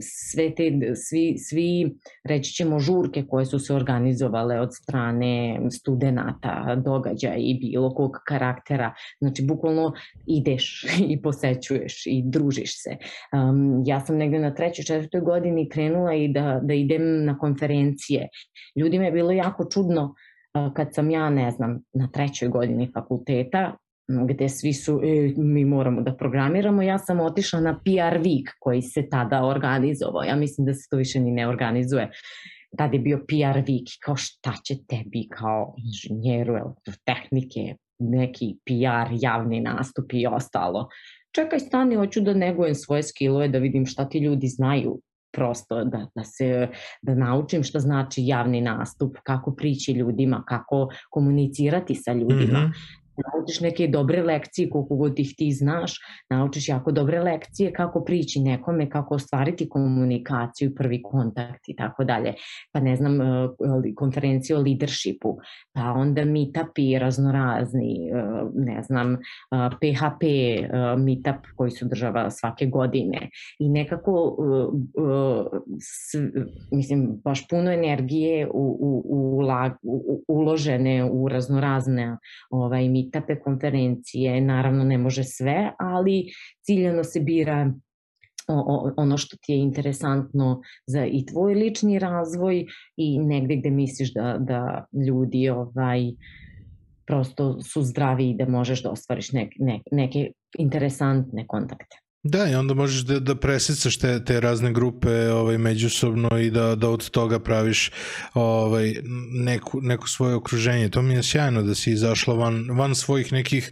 S3: sve te, svi, svi reći ćemo žurke koje su se organizovale od strane studenta, događaja i bilo kog karaktera, znači bukvalno ideš [LAUGHS] i posećuješ i družiš se. Ja sam negde na trećoj, četvrtoj godini krenula i da, da idem na konferencije. Ljudima je bilo jako čudno kad sam ja, ne znam, na trećoj godini fakulteta, gde svi su, e, mi moramo da programiramo, ja sam otišla na PR Week koji se tada organizovao. Ja mislim da se to više ni ne organizuje. Tada je bio PR Week, kao šta će tebi kao inženjeru elektrotehnike, neki PR, javni nastup i ostalo. Čekaj, stani, hoću da negujem svoje skillove, da vidim šta ti ljudi znaju prosto da, da se da naučim šta znači javni nastup, kako prići ljudima, kako komunicirati sa ljudima. Mm -hmm naučiš neke dobre lekcije koliko god ih ti znaš, naučiš jako dobre lekcije kako prići nekome, kako ostvariti komunikaciju, prvi kontakt i tako dalje. Pa ne znam, e, konferencije o leadershipu, pa onda meetupi raznorazni, e, ne znam, PHP e, meetup koji se održava svake godine i nekako mislim, baš puno energije u, u, u, u, uložene u raznorazne ovaj, meetup etape konferencije, naravno ne može sve, ali ciljano se bira ono što ti je interesantno za i tvoj lični razvoj i negde gde misliš da, da ljudi ovaj, prosto su zdravi i da možeš da ostvariš nek, nek, neke interesantne kontakte.
S2: Da, i onda možeš da, da presicaš te, te razne grupe ovaj, međusobno i da, da od toga praviš ovaj, neku, neko svoje okruženje. To mi je sjajno da si izašla van, van svojih nekih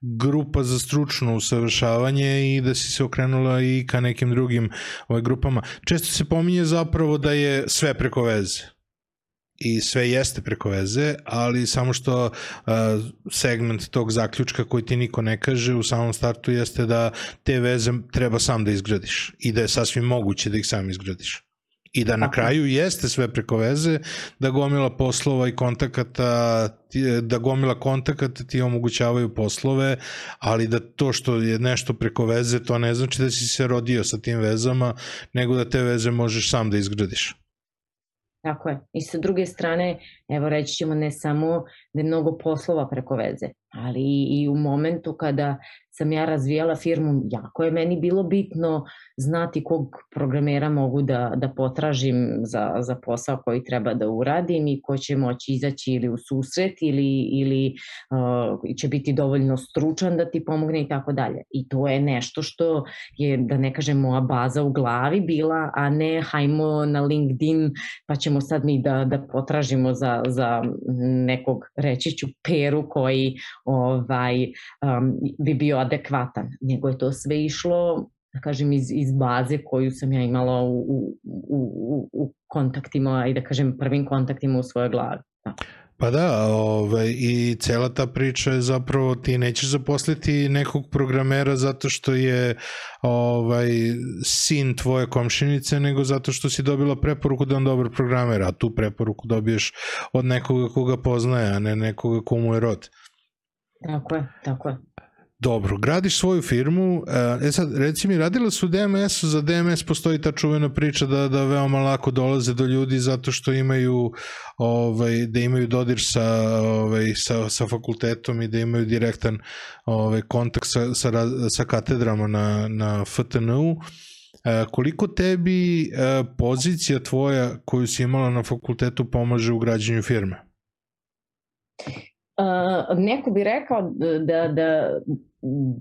S2: grupa za stručno usavršavanje i da si se okrenula i ka nekim drugim ovaj, grupama. Često se pominje zapravo da je sve preko veze i sve jeste preko veze, ali samo što uh, segment tog zaključka koji ti niko ne kaže u samom startu jeste da te veze treba sam da izgradiš i da je sasvim moguće da ih sam izgradiš. I da na kraju jeste sve preko veze, da gomila poslova i kontakata, da gomila kontakata ti omogućavaju poslove, ali da to što je nešto preko veze, to ne znači da si se rodio sa tim vezama, nego da te veze možeš sam da izgradiš.
S3: Tako je. I sa druge strane, evo reći ćemo ne samo da je mnogo poslova preko veze, ali i u momentu kada sam ja razvijala firmu, jako je meni bilo bitno znati kog programera mogu da, da potražim za, za posao koji treba da uradim i ko će moći izaći ili u susret ili, ili uh, će biti dovoljno stručan da ti pomogne i tako dalje. I to je nešto što je, da ne kažem, moja baza u glavi bila, a ne hajmo na LinkedIn pa ćemo sad mi da, da potražimo za, za nekog, reći ću, peru koji ovaj, um, bi bio adekvatan, nego je to sve išlo da kažem, iz, iz baze koju sam ja imala u, u, u, u kontaktima i da kažem prvim kontaktima u svojoj glavi. Da.
S2: Pa da, ovaj, i cela ta priča je zapravo ti nećeš zaposliti nekog programera zato što je ovaj, sin tvoje komšinice, nego zato što si dobila preporuku da on dobar programer, a tu preporuku dobiješ od nekoga koga poznaje, a ne nekoga komu je rod.
S3: Tako je, tako je.
S2: Dobro, gradiš svoju firmu, e, e sad reci mi, radila su DMS-u, za DMS postoji ta čuvena priča da, da veoma lako dolaze do ljudi zato što imaju ovaj, da imaju dodir sa, ovaj, sa, sa fakultetom i da imaju direktan ovaj, kontakt sa, sa, sa katedrama na, na FTN-u. E, koliko tebi e, pozicija tvoja koju si imala na fakultetu pomaže u građenju firme?
S3: Uh, neko bi rekao da, da,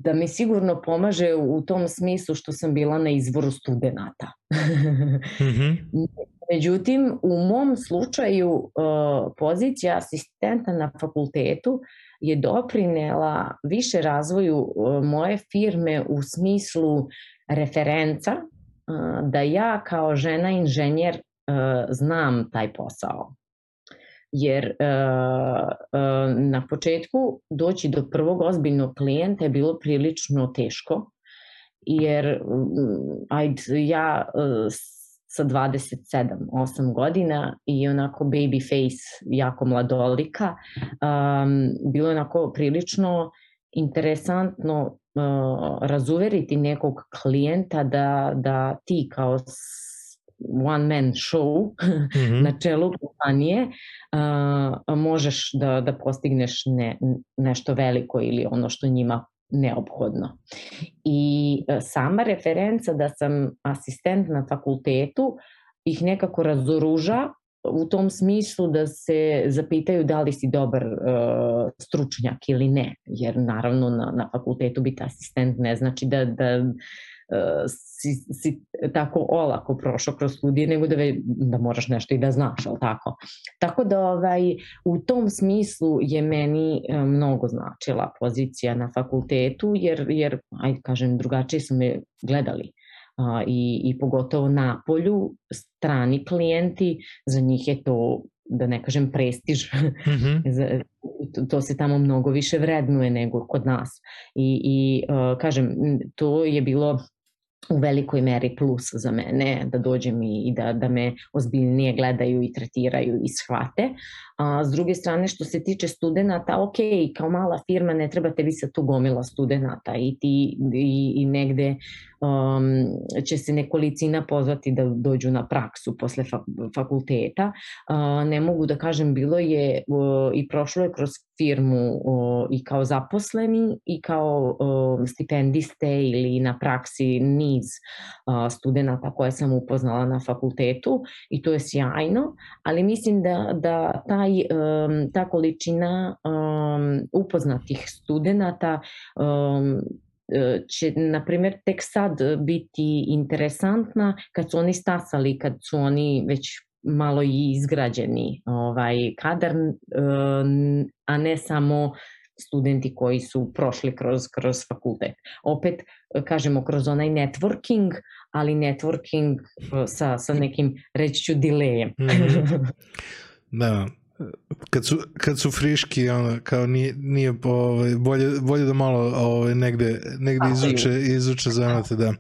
S3: da mi sigurno pomaže u tom smislu što sam bila na izvoru studenta. [LAUGHS] mm -hmm. Međutim, u mom slučaju uh, pozicija asistenta na fakultetu je doprinela više razvoju uh, moje firme u smislu referenca da ja kao žena inženjer znam taj posao jer uh, uh, na početku doći do prvog ozbiljnog klijenta je bilo prilično teško, jer um, ajde, ja uh, sa 27, 8 godina i onako baby face, jako mladolika, um, bilo je onako prilično interesantno uh, razuveriti nekog klijenta da, da ti kao one man show mm -hmm. na čelu kompanije uh, možeš da, da postigneš ne, nešto veliko ili ono što njima neophodno. I uh, sama referenca da sam asistent na fakultetu ih nekako razoruža u tom smislu da se zapitaju da li si dobar uh, stručnjak ili ne, jer naravno na, na fakultetu biti asistent ne znači da, da si, si tako olako prošao kroz studije, nego da, ve, da moraš nešto i da znaš, ali tako. Tako da ovaj, u tom smislu je meni e, mnogo značila pozicija na fakultetu, jer, jer aj kažem, drugačije su me gledali a, i, i pogotovo na polju strani klijenti, za njih je to da ne kažem prestiž, [LAUGHS] mm -hmm. to se tamo mnogo više vrednuje nego kod nas. I, i uh, kažem, to je bilo u velikoj meri plus za mene da dođem i da, da me ozbiljnije gledaju i tretiraju i shvate. A, s druge strane, što se tiče studenta, ok, kao mala firma ne trebate vi sa tu gomila studenta i, ti, i, i negde um, će se nekolicina pozvati da dođu na praksu posle fa fakulteta. Uh, ne mogu da kažem, bilo je uh, i prošlo je kroz firmu o, i kao zaposleni i kao o, stipendiste ili na praksi niz o, studenta koje sam upoznala na fakultetu i to je sjajno, ali mislim da, da taj, um, ta količina upoznatih studenta um, će, na primjer, tek sad biti interesantna kad su oni stasali, kad su oni već malo i izgrađeni ovaj, kadar, a ne samo studenti koji su prošli kroz, kroz fakultet. Opet, kažemo, kroz onaj networking, ali networking sa, sa nekim, reći ću, dilejem. Mm -hmm. [LAUGHS]
S2: Da, kad su, kad su friški, ono, kao nije, nije ovaj, bolje, bolje da malo ovaj, negde, negde izuče, izuče zanate, da.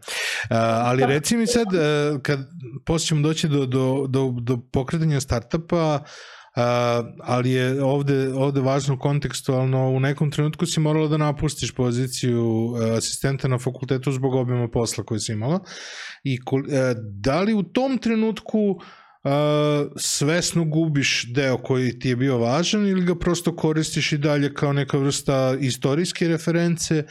S2: A, ali reci mi sad, e, kad posle ćemo doći do, do, do, do pokretanja startupa, Uh, ali je ovde, ovde važno kontekstualno, u nekom trenutku si morala da napustiš poziciju uh, asistenta na fakultetu zbog objema posla koje si imala. I uh, da li u tom trenutku uh, svesno gubiš deo koji ti je bio važan ili ga prosto koristiš i dalje kao neka vrsta istorijske reference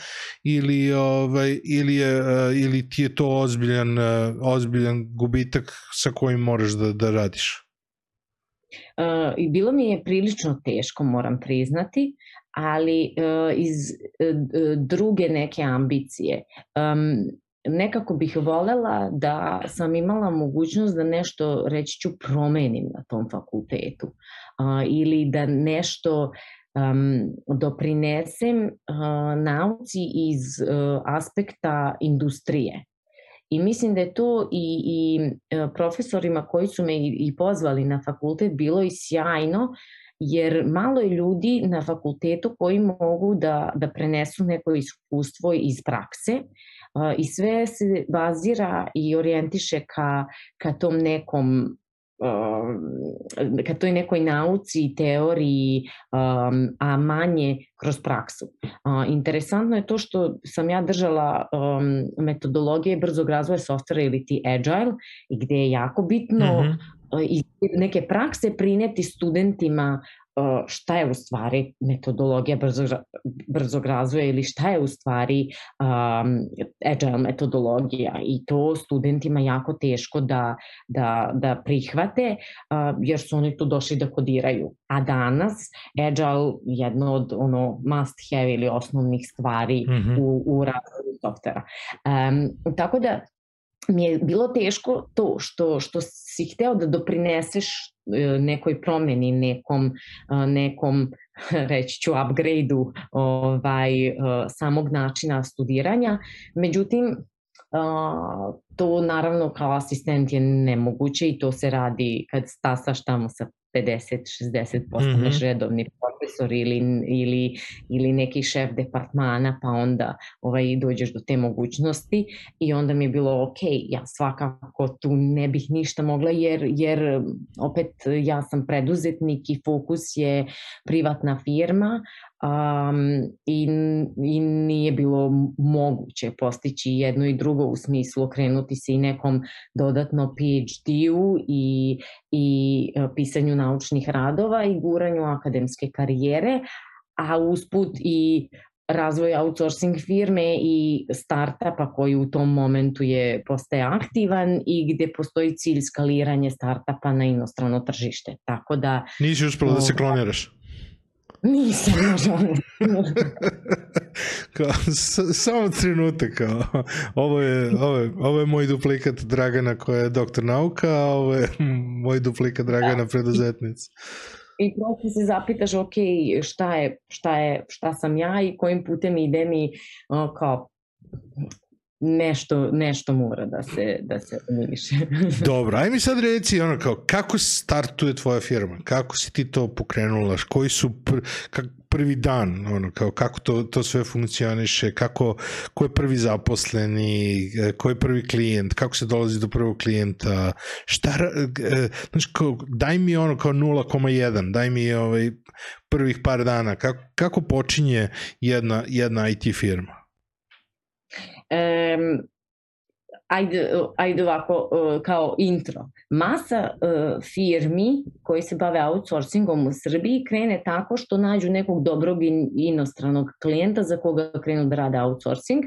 S2: ili ovaj ili je ili ti je to ozbiljan ozbiljan gubitak sa kojim moraš da da radiš.
S3: Uh, I bilo mi je prilično teško, moram priznati, ali uh, iz uh, druge neke ambicije. Um, nekako bih volela da sam imala mogućnost da nešto, reći ću, promenim na tom fakultetu a, ili da nešto um, doprinesem uh, nauci iz uh, aspekta industrije. I mislim da je to i, i profesorima koji su me i, i pozvali na fakultet bilo i sjajno, jer malo je ljudi na fakultetu koji mogu da, da prenesu neko iskustvo iz prakse i sve se bazira i orijentiše ka, ka tom nekom ka toj nekoj nauci i teoriji, um, a manje kroz praksu. Uh, interesantno je to što sam ja držala um, metodologije brzog razvoja softvera ili ti agile, i gde je jako bitno mm -hmm. iz neke prakse prineti studentima šta je u stvari metodologija brzog, brzog razvoja ili šta je u stvari um, agile metodologija i to studentima jako teško da, da, da prihvate uh, jer su oni tu došli da kodiraju. A danas agile jedno od ono must have ili osnovnih stvari mm -hmm. u, u razvoju softvera. Um, tako da mi je bilo teško to što, što si hteo da doprineseš e, nekoj promeni, nekom, e, nekom [LAUGHS] reći ću upgrade-u ovaj, e, samog načina studiranja. Međutim, to naravno kao asistent je nemoguće i to se radi kad stasaš tamo sa 50-60 postaneš mm -hmm. redovni profesor ili, ili, ili neki šef departmana pa onda ovaj, dođeš do te mogućnosti i onda mi je bilo ok, ja svakako tu ne bih ništa mogla jer, jer opet ja sam preduzetnik i fokus je privatna firma um, i, i nije bilo moguće postići jedno i drugo u smislu okrenuti se i nekom dodatno PhD-u i, i e, pisanju naučnih radova i guranju akademske karijere, a usput i razvoj outsourcing firme i startupa koji u tom momentu je postaje aktivan i gde postoji cilj skaliranje startupa na inostrano tržište. Tako da...
S2: Nisi uspela da se kloniraš?
S3: Nisam, nažalost. [LAUGHS]
S2: kao, samo trenutak, kao, ovo je, ovo, je, ovo je moj duplikat Dragana koja je doktor nauka, a ovo je [LAUGHS] moj duplikat Dragana da. preduzetnica.
S3: I prosto se zapitaš, ok, šta je, šta je, šta sam ja i kojim putem ide mi kao nešto, nešto mora da se, da se umiriše. [LAUGHS]
S2: Dobro, aj mi sad reci ono kao, kako startuje tvoja firma? Kako si ti to pokrenula? Koji su pr, kak, prvi dan, ono, kao, kako to, to sve funkcioniše? Kako, ko je prvi zaposleni? E, ko je prvi klijent? Kako se dolazi do prvog klijenta? Šta, znači, kao, daj mi ono kao 0,1, daj mi ovaj, prvih par dana. Kako, kako počinje jedna, jedna IT firma?
S3: Um, ajde, ajde ovako kao intro. Masa firmi koji se bave outsourcingom u Srbiji krene tako što nađu nekog dobrog inostranog klijenta za koga krenu da rade outsourcing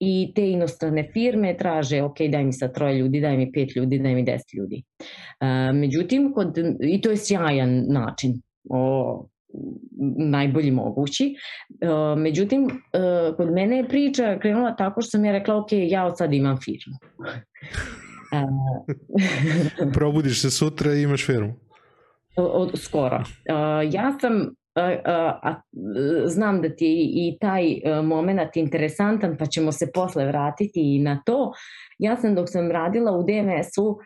S3: i te inostrane firme traže, ok, daj mi sa troje ljudi, daj mi pet ljudi, daj mi deset ljudi. Međutim, kod, i to je sjajan način o, najbolji mogući. Međutim, kod mene je priča krenula tako što sam ja rekla, ok, ja od sad imam firmu. [LAUGHS] [LAUGHS]
S2: Probudiš se sutra i imaš firmu.
S3: Od, skoro. Ja sam a, znam da ti je i taj moment interesantan, pa ćemo se posle vratiti i na to. Ja sam dok sam radila u DMS-u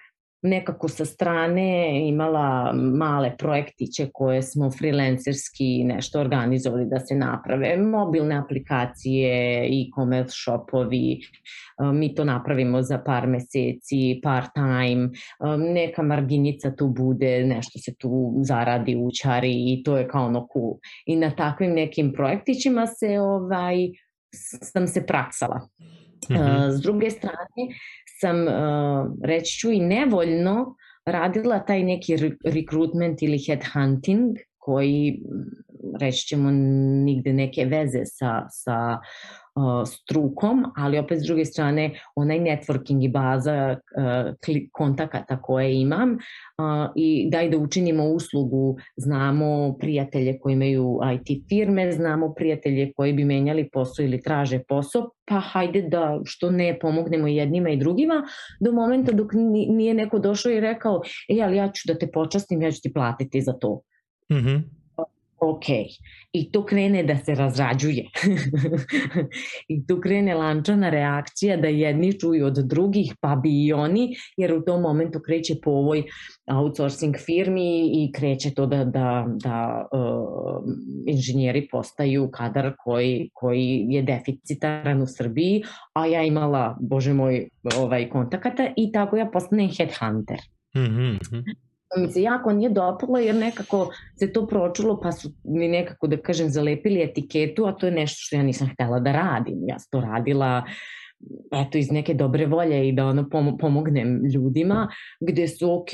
S3: nekako sa strane imala male projektiće koje smo freelancerski nešto organizovali da se naprave, mobilne aplikacije, e-commerce shopovi, mi to napravimo za par meseci, part time, neka marginica tu bude, nešto se tu zaradi, učari i to je kao ono cool. I na takvim nekim projektićima se ovaj, sam se praksala. Mm -hmm. S druge strane, sam, reći ću, i nevoljno radila taj neki rekrutment ili headhunting koji, reći ćemo, nigde neke veze sa, sa strukom, ali opet s druge strane onaj networking i baza kontakata koje imam i daj da učinimo uslugu, znamo prijatelje koji imaju IT firme, znamo prijatelje koji bi menjali posao ili traže posao, pa hajde da što ne pomognemo jednima i drugima do momenta dok nije neko došao i rekao, e, ali ja ću da te počastim, ja ću ti platiti za to. Mm -hmm ok. I to krene da se razrađuje. [LAUGHS] I tu krene lančana reakcija da jedni čuju od drugih, pa bi i oni, jer u tom momentu kreće po ovoj outsourcing firmi i kreće to da, da, da uh, inženjeri postaju kadar koji, koji je deficitaran u Srbiji, a ja imala, bože moj, ovaj, kontakata i tako ja postanem headhunter. Mm -hmm mi se jako nije dopalo jer nekako se to pročulo pa su mi nekako da kažem zalepili etiketu, a to je nešto što ja nisam htela da radim. Ja sam to radila uh, eto iz neke dobre volje i da ono pomognem ljudima gde su ok,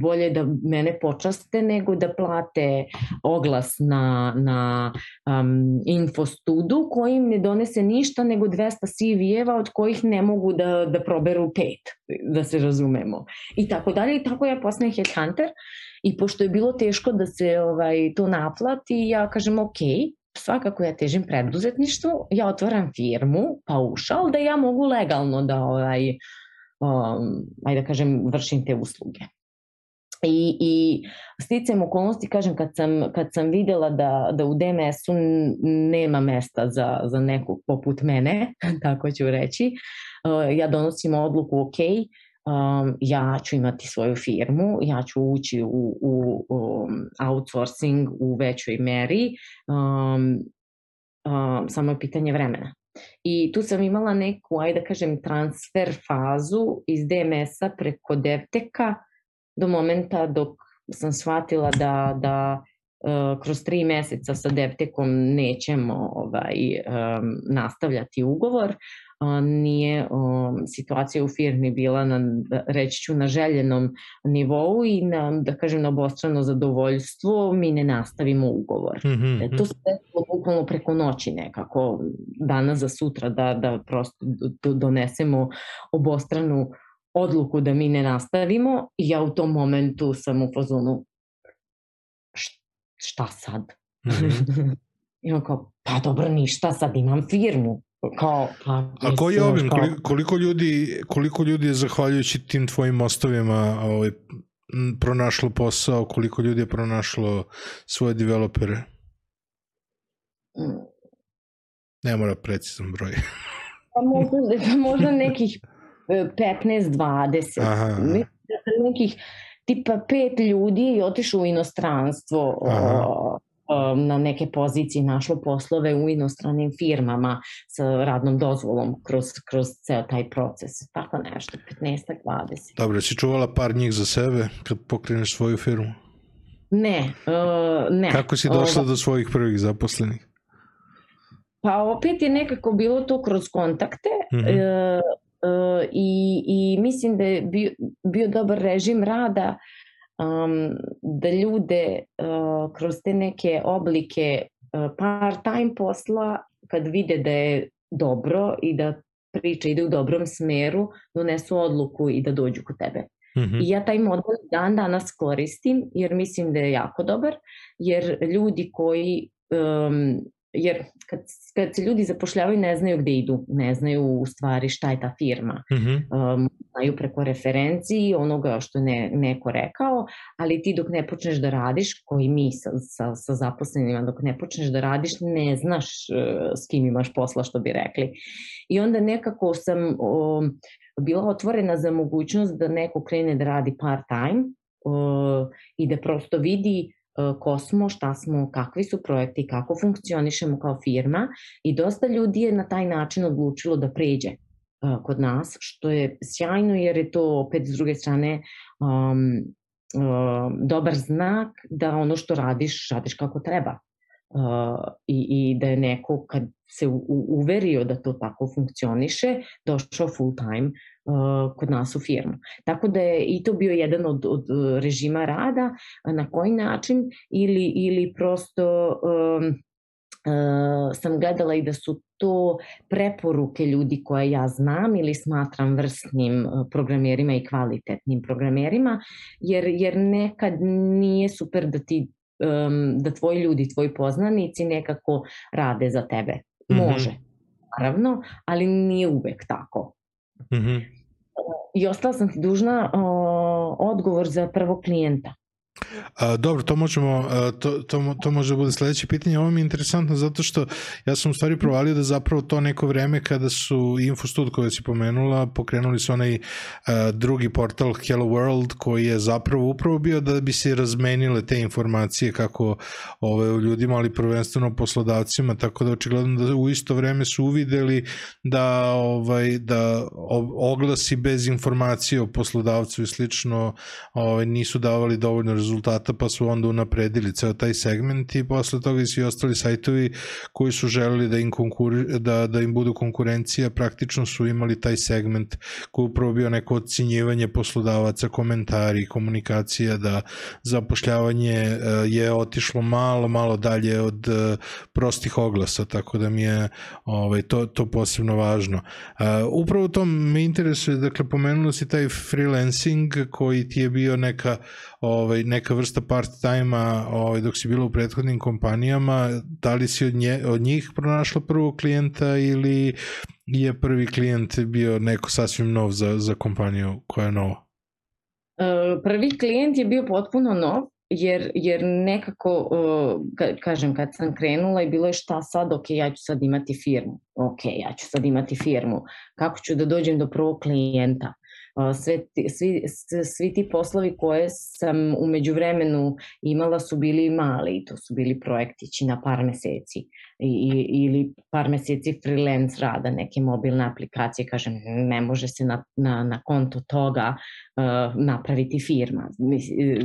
S3: bolje da mene počaste nego da plate oglas na, na um, infostudu koji im ne donese ništa nego 200 CV-eva od kojih ne mogu da, da proberu pet, da se razumemo. I tako dalje i tako ja postanem headhunter i pošto je bilo teško da se ovaj, to naplati, ja kažem ok, svakako ja težim preduzetništvu, ja otvaram firmu, paušal, da ja mogu legalno da, ovaj, um, ajde da kažem, vršim te usluge. I, i sticam okolnosti, kažem, kad sam, kad sam videla da, da u DMS-u nema mesta za, za nekog poput mene, [LAUGHS] tako ću reći, uh, ja donosim odluku, ok, um, ja ću imati svoju firmu, ja ću ući u, u um, outsourcing u većoj meri, um, um, samo je pitanje vremena. I tu sam imala neku, ajde da kažem, transfer fazu iz DMS-a preko DevTeka do momenta dok sam shvatila da, da uh, kroz tri meseca sa DevTekom nećemo ovaj, um, nastavljati ugovor, nije situacija u firmi bila na, reći ću, na željenom nivou i na, da kažem, na obostrano zadovoljstvo, mi ne nastavimo ugovor. Mm -hmm. To se desilo bukvalno preko noći nekako, danas za sutra, da, da prosto donesemo obostranu odluku da mi ne nastavimo i ja u tom momentu sam u fazonu šta sad? Mm -hmm. [LAUGHS] I on kao, pa dobro, ništa, sad imam firmu kao, pa,
S2: A koji je obim? Koliko, koliko, ljudi, koliko ljudi je zahvaljujući tim tvojim mostovima ovaj, pronašlo posao, koliko ljudi je pronašlo svoje developere? Ne mora precizan broj. [LAUGHS]
S3: pa možda, možda nekih 15-20. E, nekih tipa pet ljudi je otišlo u inostranstvo. Aha na neke pozicije našlo poslove u inostranim firmama sa radnom dozvolom kroz, kroz ceo taj proces. Tako nešto, 15-20.
S2: Dobro, si čuvala par njih za sebe kad pokreneš svoju firmu?
S3: Ne, uh, ne.
S2: Kako si došla uh, do svojih prvih zaposlenih?
S3: Pa opet je nekako bilo to kroz kontakte. Mm -hmm. uh, i, i mislim da je bio, bio dobar režim rada um, da ljude uh, kroz te neke oblike uh, part-time posla kad vide da je dobro i da priča ide u dobrom smeru, donesu odluku i da dođu kod tebe. Mm -hmm. I ja taj model dan danas koristim jer mislim da je jako dobar, jer ljudi koji um, jer kad, kad se ljudi zapošljavaju ne znaju gde idu, ne znaju u stvari šta je ta firma. Mm -hmm. um, znaju preko referenciji onoga što je ne, neko rekao, ali ti dok ne počneš da radiš, koji mi sa, sa, sa zaposlenima, dok ne počneš da radiš, ne znaš uh, s kim imaš posla, što bi rekli. I onda nekako sam um, bila otvorena za mogućnost da neko krene da radi part time uh, i da prosto vidi ko smo, šta smo, kakvi su projekti, kako funkcionišemo kao firma i dosta ljudi je na taj način odlučilo da pređe e, kod nas, što je sjajno jer je to opet s druge strane um, um, dobar znak da ono što radiš, radiš kako treba. Uh, i, i da je neko kad se u, uverio da to tako funkcioniše, došao full time uh, kod nas u firmu. Tako da je i to bio jedan od, od režima rada, na koji način ili, ili prosto um, uh, sam gledala i da su to preporuke ljudi koje ja znam ili smatram vrstnim programerima i kvalitetnim programerima, jer, jer nekad nije super da ti um, da tvoji ljudi, tvoji poznanici nekako rade za tebe. Mhm. Može, mm -hmm. naravno, ali nije uvek tako. Mm -hmm. I ostala sam ti dužna o, odgovor za prvog klijenta.
S2: A, dobro, to možemo, a, to, to, to može da bude sledeće pitanje. Ovo mi je interesantno zato što ja sam u stvari provalio da zapravo to neko vreme kada su Infostud koje si pomenula, pokrenuli su onaj a, drugi portal Hello World koji je zapravo upravo bio da bi se razmenile te informacije kako ove, ljudima, ali prvenstveno poslodavcima, tako da očigledno da u isto vreme su uvideli da, ovaj, da oglasi bez informacije o poslodavcu i slično ovaj, nisu davali dovoljno rezultata pa su onda unapredili ceo taj segment i posle toga i svi ostali sajtovi koji su želeli da im, konkuri, da, da im budu konkurencija praktično su imali taj segment koji upravo bio neko ocinjivanje poslodavaca, komentari, komunikacija da zapošljavanje e, je otišlo malo, malo dalje od e, prostih oglasa, tako da mi je ovaj, to, to posebno važno. Uh, upravo to me interesuje, dakle pomenulo si taj freelancing koji ti je bio neka ovaj, neka vrsta part-time-a ovaj, dok si bila u prethodnim kompanijama, da li si od, nje, od njih pronašla prvog klijenta ili je prvi klijent bio neko sasvim nov za, za kompaniju koja je nova?
S3: E, prvi klijent je bio potpuno nov, jer, jer nekako, ka, kažem, kad sam krenula i bilo je šta sad, ok, ja ću sad imati firmu, ok, ja ću sad imati firmu, kako ću da dođem do prvog klijenta, sve, svi, svi ti poslovi koje sam umeđu vremenu imala su bili mali, to su bili projektići na par meseci i, ili par meseci freelance rada, neke mobilne aplikacije, kažem, ne može se na, na, na konto toga uh, napraviti firma.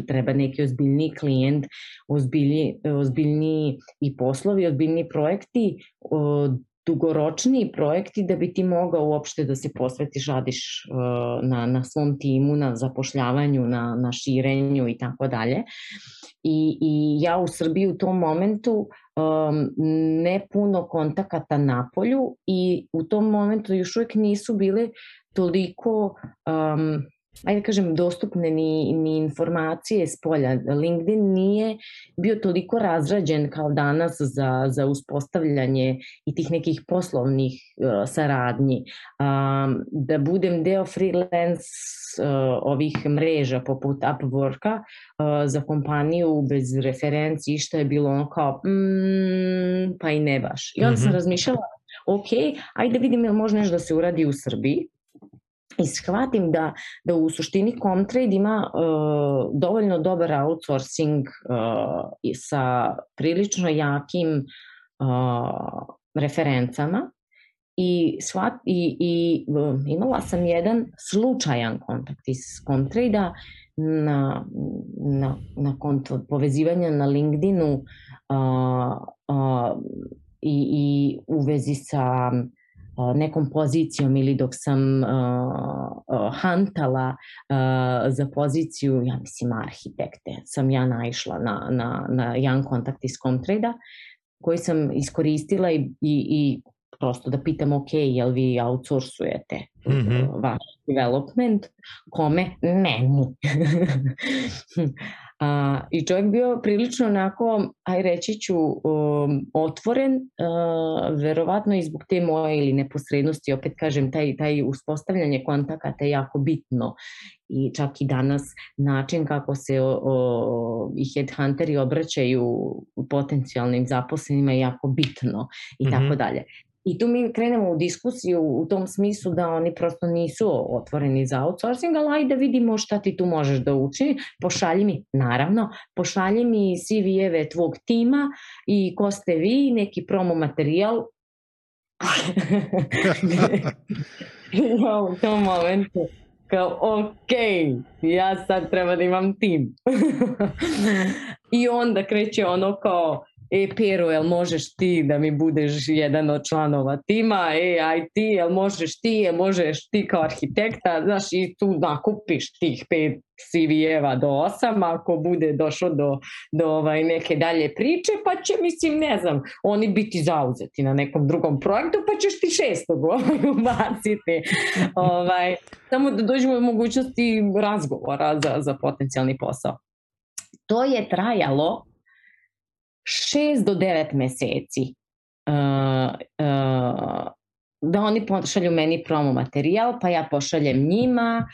S3: Treba neki ozbiljni klijent, ozbiljni, ozbiljni i poslovi, ozbiljni projekti, uh, dugoročniji projekti da bi ti mogao uopšte da se posvetiš, radiš uh, na, na svom timu, na zapošljavanju, na, na širenju i tako dalje. I, I ja u Srbiji u tom momentu um, ne puno kontakata na polju i u tom momentu još uvijek nisu bile toliko um, ajde da kažem, dostupne ni, ni informacije s polja. LinkedIn nije bio toliko razrađen kao danas za, za uspostavljanje i tih nekih poslovnih uh, saradnji. Um, da budem deo freelance uh, ovih mreža poput Upworka uh, za kompaniju bez referenci, što je bilo ono kao mm, pa i ne baš. I onda mm -hmm. sam mhm. razmišljala, ok, ajde vidim je li može nešto da se uradi u Srbiji, i shvatim da, da u suštini Comtrade ima uh, dovoljno dobar outsourcing uh, sa prilično jakim uh, referencama. I, shvat, i, i uh, imala sam jedan slučajan kontakt iz Comtrade-a na, na, na konto povezivanja na LinkedInu uh, uh, i, i u vezi sa nekom pozicijom ili dok sam uh, hantala za poziciju, ja mislim arhitekte, sam ja naišla na, na, na jedan kontakt iz Comtrade-a koji sam iskoristila i, i, i prosto da pitam, ok, jel vi outsourcujete mm -hmm. vaš development? Kome? Meni. [LAUGHS] A, I čovjek bio prilično onako, aj reći ću, um, otvoren, uh, verovatno i zbog te moje ili neposrednosti, opet kažem, taj, taj uspostavljanje kontakata je jako bitno i čak i danas način kako se o, o, i headhunteri obraćaju potencijalnim zaposlenima je jako bitno i mm -hmm. tako dalje. I tu mi krenemo u diskusiju u tom smislu da oni prosto nisu otvoreni za outsourcing, ali ajde vidimo šta ti tu možeš da učini. Pošalji mi, naravno, pošalji mi CV-eve tvog tima i ko ste vi, neki promo materijal. [LAUGHS] ja u tom momentu kao, ok, ja sad treba da imam tim. [LAUGHS] I onda kreće ono kao, e Pero, jel možeš ti da mi budeš jedan od članova tima, e aj ti, jel možeš ti, jel možeš ti kao arhitekta, znaš, i tu nakupiš tih pet CV-eva do osam, ako bude došlo do, do ovaj, neke dalje priče, pa će, mislim, ne znam, oni biti zauzeti na nekom drugom projektu, pa ćeš ti šestog [LAUGHS] ovaj, ubaciti. ovaj, samo da dođemo u mogućnosti razgovora za, za potencijalni posao. To je trajalo 6 do 9 meseci uh, uh, da oni pošalju meni promo materijal, pa ja pošaljem njima,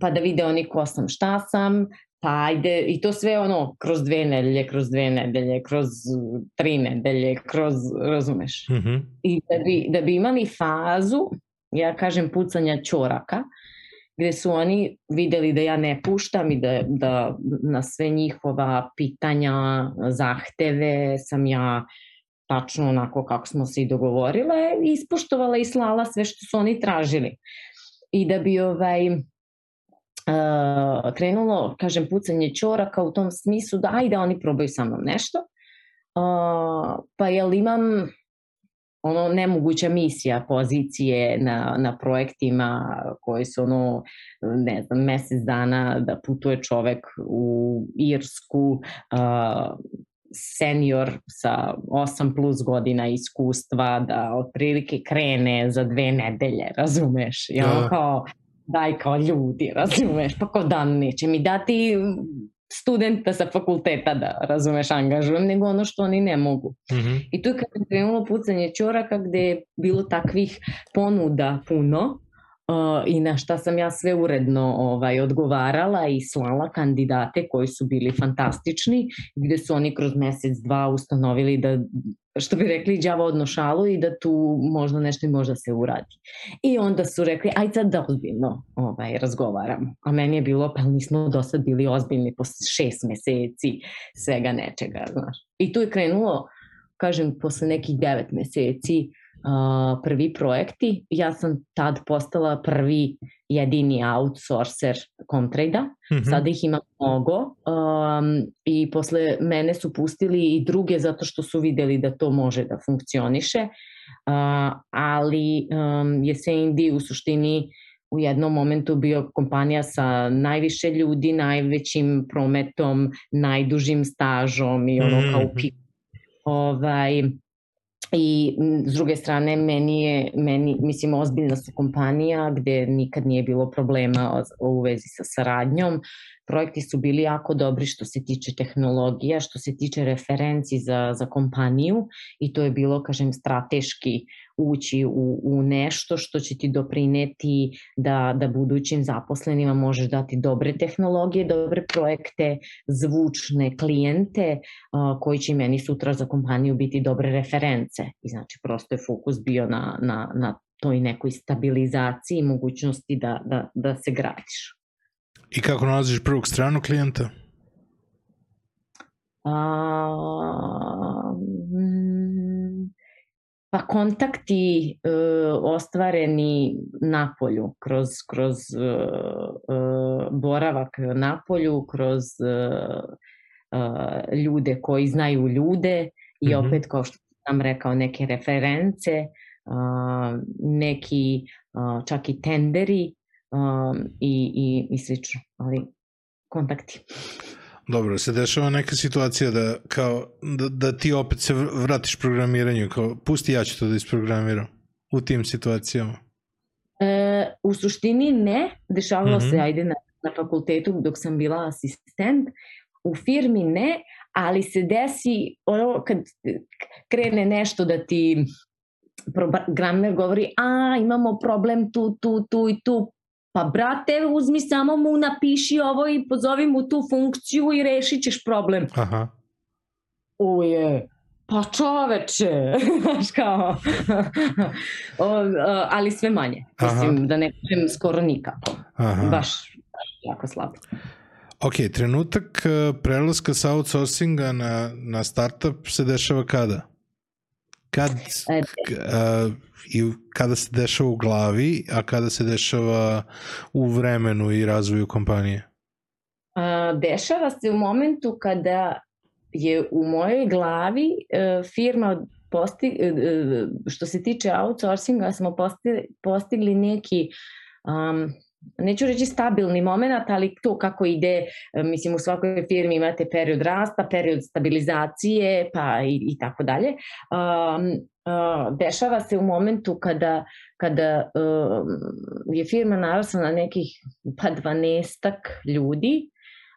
S3: pa da vide oni ko sam, šta sam, pa ajde, i to sve ono, kroz dve nedelje, kroz dve nedelje, kroz tri nedelje, kroz, razumeš? Mm -hmm. I da bi, da bi imali fazu, ja kažem pucanja čoraka, uh, gde su oni videli da ja ne puštam i da, da na sve njihova pitanja, zahteve sam ja tačno onako kako smo se i dogovorile, ispoštovala i slala sve što su oni tražili. I da bi ovaj, uh, krenulo, kažem, pucanje čoraka u tom smislu da ajde oni probaju sa mnom nešto, uh, pa jel imam ono nemoguća misija pozicije na, na projektima koji su ono, ne znam, mesec dana da putuje čovek u Irsku, uh, senior sa 8 plus godina iskustva da otprilike krene za dve nedelje, razumeš? I ono da. kao, daj kao ljudi, razumeš? Pa ko dan neće mi dati studenta sa fakulteta da, razumeš, angažujem, nego ono što oni ne mogu. Mm -hmm. I tu je kad je krenulo pucanje čoraka gde je bilo takvih ponuda puno, i na šta sam ja sve uredno ovaj, odgovarala i slala kandidate koji su bili fantastični, gde su oni kroz mesec, dva ustanovili da što bi rekli, đavo odno šalu i da tu možda nešto i možda se uradi. I onda su rekli, aj sad da ozbiljno ovaj, razgovaramo. A meni je bilo, pa nismo do sad bili ozbiljni posle šest meseci svega nečega, znaš. I tu je krenulo, kažem, posle nekih devet meseci, uh, prvi projekti. Ja sam tad postala prvi jedini outsourcer Comtrade-a. Mm -hmm. Sada ih ima mnogo um, i posle mene su pustili i druge zato što su videli da to može da funkcioniše. Uh, ali um, je SND u suštini u jednom momentu bio kompanija sa najviše ljudi, najvećim prometom, najdužim stažom i ono mm -hmm. kao mhm. pik. Ovaj, I s druge strane, meni je, meni, mislim, ozbiljna su kompanija gde nikad nije bilo problema u vezi sa saradnjom. Projekti su bili jako dobri što se tiče tehnologija, što se tiče referenci za, za kompaniju i to je bilo, kažem, strateški ući u, u nešto što će ti doprineti da, da budućim zaposlenima možeš dati dobre tehnologije, dobre projekte, zvučne klijente uh, koji će meni sutra za kompaniju biti dobre reference. I znači prosto je fokus bio na, na, na toj nekoj stabilizaciji i mogućnosti da, da, da se gradiš.
S2: I kako nalaziš prvog stranu klijenta?
S3: A, pa kontakti e, ostvareni na polju, kroz, kroz e, e, boravak na polju, kroz e, e, ljude koji znaju ljude i mm -hmm. opet kao što sam rekao neke reference uh, neki čak i tenderi i, i, i slično, ali kontakti.
S2: Dobro, se dešava neka situacija da, kao, da, da ti opet se vratiš programiranju, kao pusti ja ću to da isprogramiram u tim situacijama?
S3: E, u suštini ne, dešavalo mm -hmm. se, mhm. ajde na, na fakultetu dok sam bila asistent, u firmi ne, ali se desi ono kad krene nešto da ti programer govori a imamo problem tu, tu, tu i tu, pa brate uzmi samo mu napiši ovo i pozovi mu tu funkciju i rešit ćeš problem.
S2: Aha.
S3: Uje, pa čoveče, [LAUGHS] znaš kao, o, ali sve manje. Mislim, Aha. da ne kažem skoro nikako. Aha. Baš jako slabo.
S2: Ok, trenutak e, prelaska sa outsourcinga na, na startup se dešava kada? Kad, a, i kada se dešava u glavi, a kada se dešava u vremenu i razvoju kompanije?
S3: A, dešava se u momentu kada je u mojoj glavi e, firma posti, e, e, što se tiče outsourcinga smo postigli, postigli neki um, neću reći stabilni moment, ali to kako ide, mislim u svakoj firmi imate period rasta, period stabilizacije, pa i, i tako dalje. Um, dešava se u momentu kada, kada um, je firma narasla na nekih pa dvanestak ljudi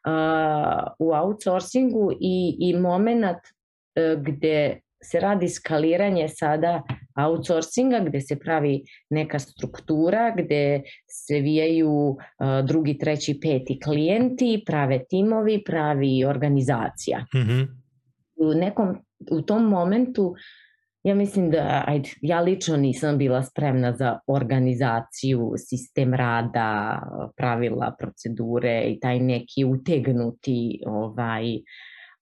S3: uh, u outsourcingu i, i moment uh, gde se radi skaliranje sada outsourcinga gde se pravi neka struktura gde se vijaju uh, drugi, treći, peti klijenti, prave timovi, pravi organizacija. Mm -hmm. U nekom u tom momentu ja mislim da ajde, ja lično nisam bila spremna za organizaciju, sistem rada, pravila, procedure i taj neki utegnuti ovaj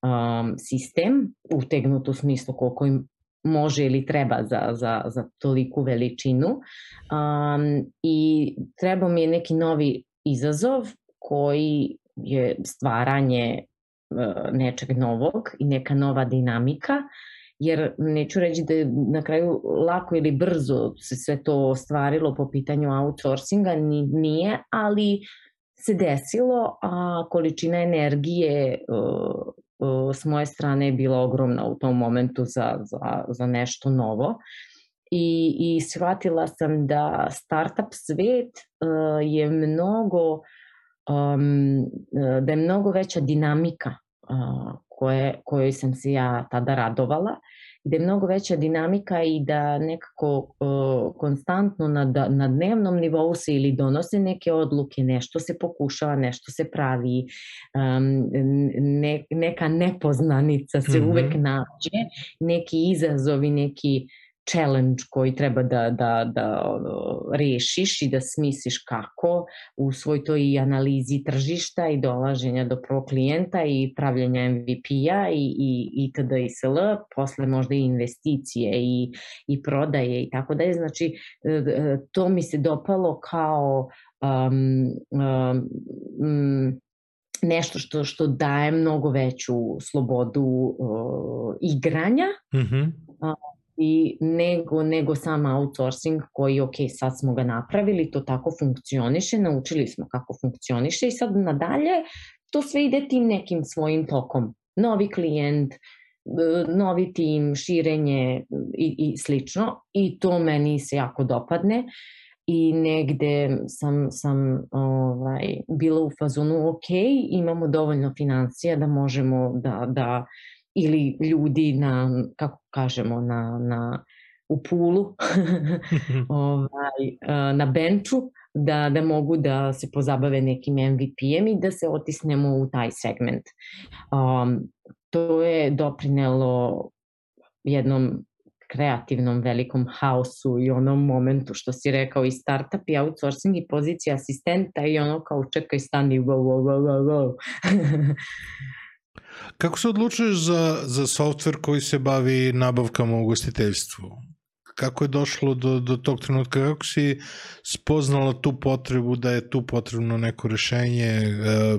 S3: um, sistem, utegnut u smislu koliko im može ili treba za, za, za toliku veličinu um, i treba mi je neki novi izazov koji je stvaranje uh, nečeg novog i neka nova dinamika jer neću reći da je na kraju lako ili brzo se sve to ostvarilo po pitanju outsourcinga, nije, ali se desilo, a količina energije uh, s moje strane je bila ogromna u tom momentu za, za, za nešto novo. I, I shvatila sam da startup svet uh, je mnogo um, da je mnogo veća dinamika uh, koje, kojoj sam se ja tada radovala gde je mnogo veća dinamika i da nekako uh, konstantno na, da, na dnevnom nivou se ili donose neke odluke, nešto se pokušava, nešto se pravi, um, ne, neka nepoznanica se mm -hmm. uvek nađe, neki izazovi, neki challenge koji treba da, da, da rešiš i da smisliš kako u svoj toj analizi tržišta i dolaženja do prvog klijenta i pravljanja MVP-a i, i, i td. i sl, posle možda i investicije i, i prodaje i tako dalje. Znači, e, e, to mi se dopalo kao um, um, nešto što što daje mnogo veću slobodu uh, igranja. Mm -hmm i nego, nego sam outsourcing koji, ok, sad smo ga napravili, to tako funkcioniše, naučili smo kako funkcioniše i sad nadalje to sve ide tim nekim svojim tokom. Novi klijent, novi tim, širenje i, i slično i to meni se jako dopadne i negde sam, sam ovaj, bila u fazonu ok, imamo dovoljno financija da možemo da, da ili ljudi na, kako kažemo, na, na, u pulu, [LAUGHS] ovaj, na benču, da, da mogu da se pozabave nekim MVP-em i da se otisnemo u taj segment. Um, to je doprinelo jednom kreativnom velikom haosu i onom momentu što si rekao i startup i outsourcing i pozicija asistenta i ono kao čekaj stani wow, wow, wow, wow, wow. [LAUGHS]
S2: Kako se odlučuješ za, za softver koji se bavi nabavkama u gostiteljstvu? Kako je došlo do, do tog trenutka? Kako si spoznala tu potrebu da je tu potrebno neko rešenje? E,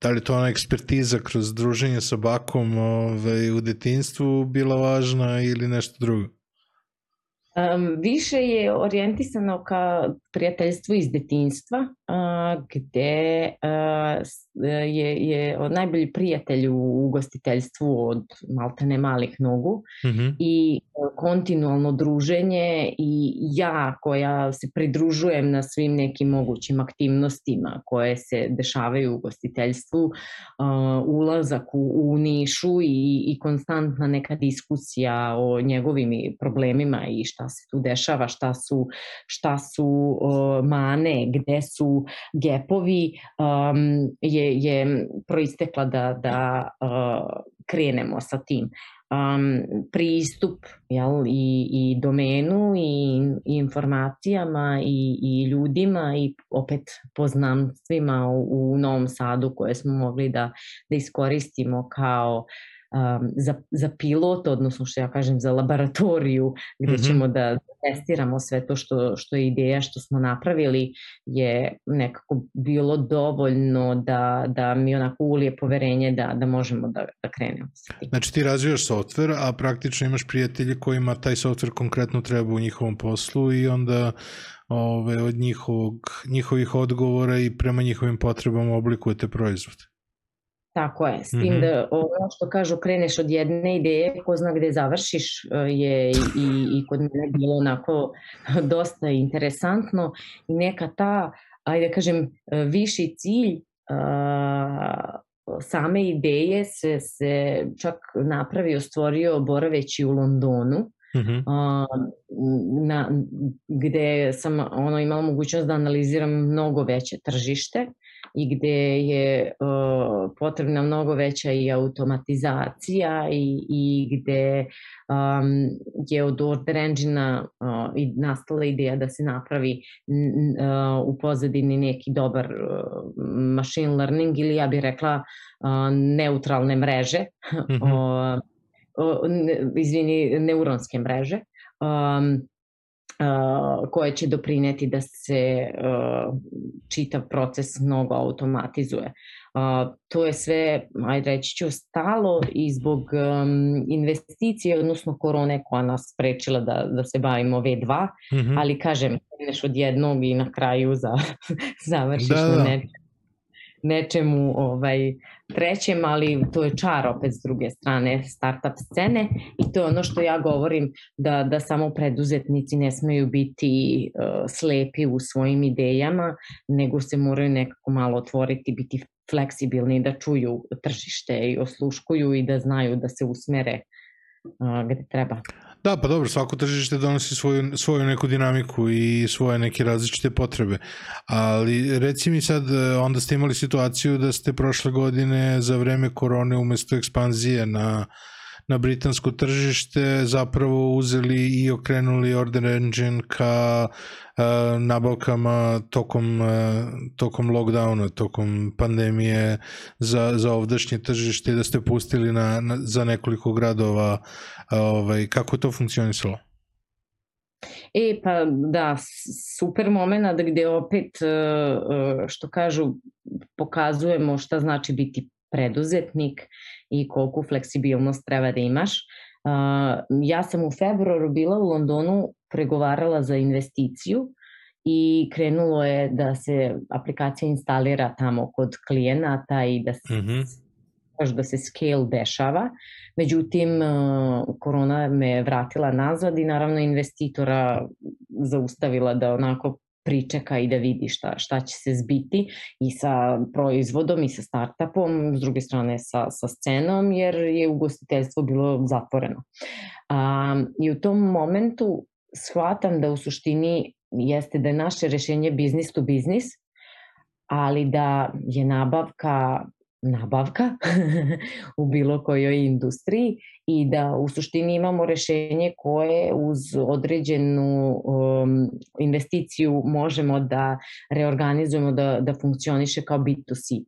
S2: da li to ona ekspertiza kroz druženje sa bakom ovaj, u detinstvu bila važna ili nešto drugo?
S3: Um, više je orijentisano ka prijateljstvu iz detinstva, uh, gde uh, je, je najbolji prijatelj u ugostiteljstvu od maltene malih nogu mm -hmm. i kontinualno druženje i ja koja se pridružujem na svim nekim mogućim aktivnostima koje se dešavaju u ugostiteljstvu, uh, ulazak u, u nišu i, i konstantna neka diskusija o njegovim problemima i šta se tu dešava, šta su, šta su uh, mane, gde su gepovi, um, je, je proistekla da, da uh, krenemo sa tim. Um, pristup jel, i, i domenu i, i informacijama i, i ljudima i opet poznamstvima u, u Novom Sadu koje smo mogli da, da iskoristimo kao uh, um, za, za pilot, odnosno što ja kažem za laboratoriju gde mm -hmm. ćemo da testiramo sve to što, što je ideja što smo napravili je nekako bilo dovoljno da, da mi onako ulije poverenje da, da možemo da, da krenemo.
S2: Znači ti razvijaš softver, a praktično imaš prijatelje kojima taj softver konkretno treba u njihovom poslu i onda ove, od njihovog, njihovih odgovora i prema njihovim potrebama oblikujete proizvod.
S3: Tako je, s tim mm -hmm. da ono što kažu kreneš od jedne ideje, ko zna gde završiš e, je i, i kod mene bilo onako [LAUGHS] dosta interesantno i neka ta, ajde da kažem, viši cilj a, same ideje se, se čak napravio, stvorio boraveći u Londonu, mm -hmm. a, na, gde sam ono, imala mogućnost da analiziram mnogo veće tržište i gde je uh, potrebna mnogo veća i automatizacija i, i gde um, je od Order Engine-a uh, i nastala ideja da se napravi uh, u pozadini neki dobar uh, machine learning ili ja bih rekla uh, neutralne mreže, mm -hmm. uh, uh, izvini, neuronske mreže. Um, koje će doprineti da se čitav proces mnogo automatizuje. To je sve, ajde reći ću, stalo i zbog investicije, odnosno korone koja nas sprečila da, da se bavimo V2, mm -hmm. ali kažem, kreneš od jednog i na kraju za, [LAUGHS] završiš da, da. na nečem nečemu ovaj, trećem, ali to je čar opet s druge strane startup scene i to je ono što ja govorim da, da samo preduzetnici ne smeju biti uh, slepi u svojim idejama, nego se moraju nekako malo otvoriti, biti fleksibilni da čuju tržište i osluškuju i da znaju da se usmere uh, gde treba.
S2: Da, pa dobro, svako tržište donosi svoju, svoju neku dinamiku i svoje neke različite potrebe. Ali reci mi sad, e, onda ste imali situaciju da ste prošle godine za vreme korone umesto ekspanzije na na britansko tržište zapravo uzeli i okrenuli Order Engine ka uh, nabavkama tokom, uh, tokom lockdowna, tokom pandemije za, za ovdašnje tržište da ste pustili na, na, za nekoliko gradova ovaj, kako to funkcionisalo?
S3: E, pa da, super moment gde opet, što kažu, pokazujemo šta znači biti preduzetnik i koliko fleksibilnost treba da imaš. Ja sam u februaru bila u Londonu, pregovarala za investiciju i krenulo je da se aplikacija instalira tamo kod klijenata i da se, mm -hmm. da se scale dešava. Međutim, korona me vratila nazad i naravno investitora zaustavila da onako pričeka i da vidi šta, šta će se zbiti i sa proizvodom i sa startupom, s druge strane sa, sa scenom, jer je ugostiteljstvo bilo zatvoreno. A, I u tom momentu shvatam da u suštini jeste da je naše rešenje business to business, ali da je nabavka nabavka [LAUGHS] u bilo kojoj industriji i da u suštini imamo rešenje koje uz određenu um, investiciju možemo da reorganizujemo da, da funkcioniše kao B2C.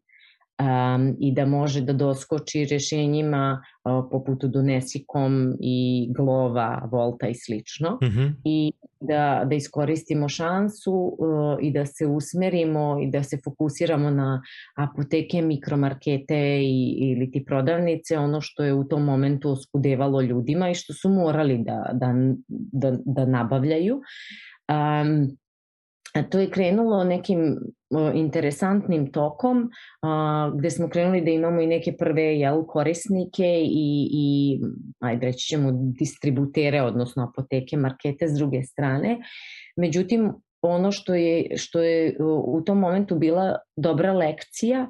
S3: Um, i da može da doskoči rešenjima uh, poput Donesikom i Glova, Volta i slično
S2: Mm -hmm.
S3: i da, da iskoristimo šansu uh, i da se usmerimo i da se fokusiramo na apoteke, mikromarkete i, ili ti prodavnice, ono što je u tom momentu oskudevalo ljudima i što su morali da, da, da, da nabavljaju. Um, to je krenulo nekim interesantnim tokom gde smo krenuli da imamo i neke prve jel, korisnike i, i ajde reći ćemo distributere, odnosno apoteke, markete s druge strane. Međutim, ono što je, što je u tom momentu bila dobra lekcija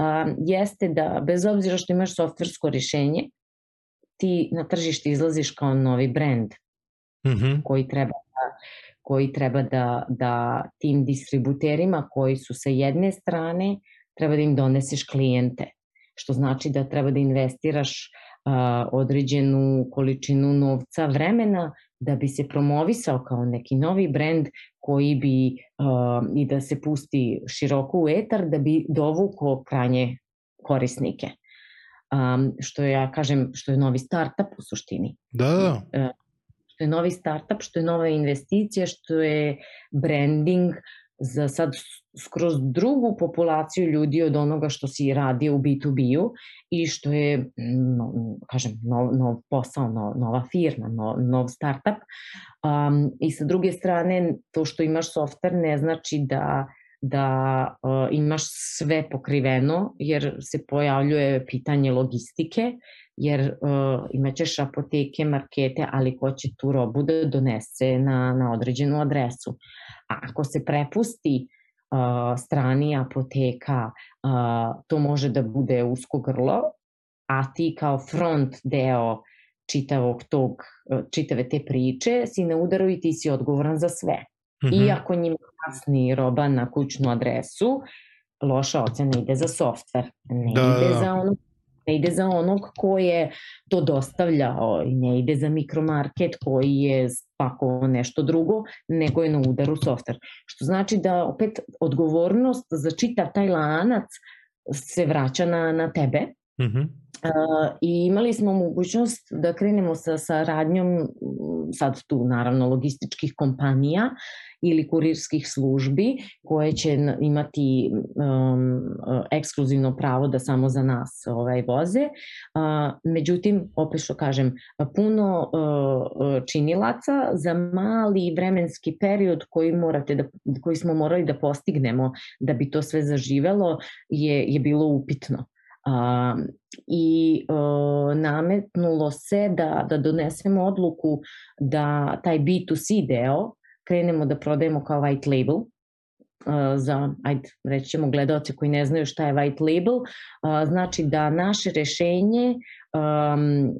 S3: a, jeste da bez obzira što imaš softversko rešenje, ti na tržište izlaziš kao novi brand
S2: Mm -hmm.
S3: koji treba da koji treba da, da tim distributerima koji su sa jedne strane, treba da im doneseš klijente, što znači da treba da investiraš a, određenu količinu novca vremena da bi se promovisao kao neki novi brend koji bi a, i da se pusti široko u etar da bi dovuko kranje korisnike. Um, što ja kažem, što je novi startup u suštini.
S2: Da, da.
S3: Što je novi startup, što je nova investicija, što je branding za sad skroz drugu populaciju ljudi od onoga što si radio u B2B-u i što je, no, kažem, nov, nov posao, no, nova firma, no, nov startup. Um, I sa druge strane, to što imaš softver ne znači da da uh, imaš sve pokriveno, jer se pojavljuje pitanje logistike, jer uh, imaćeš apoteke, markete, ali ko će tu robu da donese na, na određenu adresu. A ako se prepusti uh, strani apoteka, uh, to može da bude usko grlo, a ti kao front deo čitavog tog, čitave te priče si na udaru i ti si odgovoran za sve. Mm -hmm. Iako njima kasni roba na kućnu adresu, loša ocena ide za softver, ne da, ide za ono ne ide za onog ko je to dostavljao i ne ide za mikromarket koji je spakovao nešto drugo, nego je na udaru softver. Što znači da opet odgovornost za čitav taj lanac se vraća na, na tebe.
S2: Mm -hmm.
S3: I imali smo mogućnost da krenemo sa saradnjom, sad tu naravno logističkih kompanija, ili kurirskih službi koje će imati um, ekskluzivno pravo da samo za nas ovaj, voze. Uh, međutim, opet što kažem, puno uh, činilaca za mali vremenski period koji, morate da, koji smo morali da postignemo da bi to sve zaživelo je, je bilo upitno. I uh, nametnulo se da, da donesemo odluku da taj B2C deo krenemo da prodajemo kao white label, uh, za, ajde, reći ćemo gledalce koji ne znaju šta je white label, uh, znači da naše rešenje um,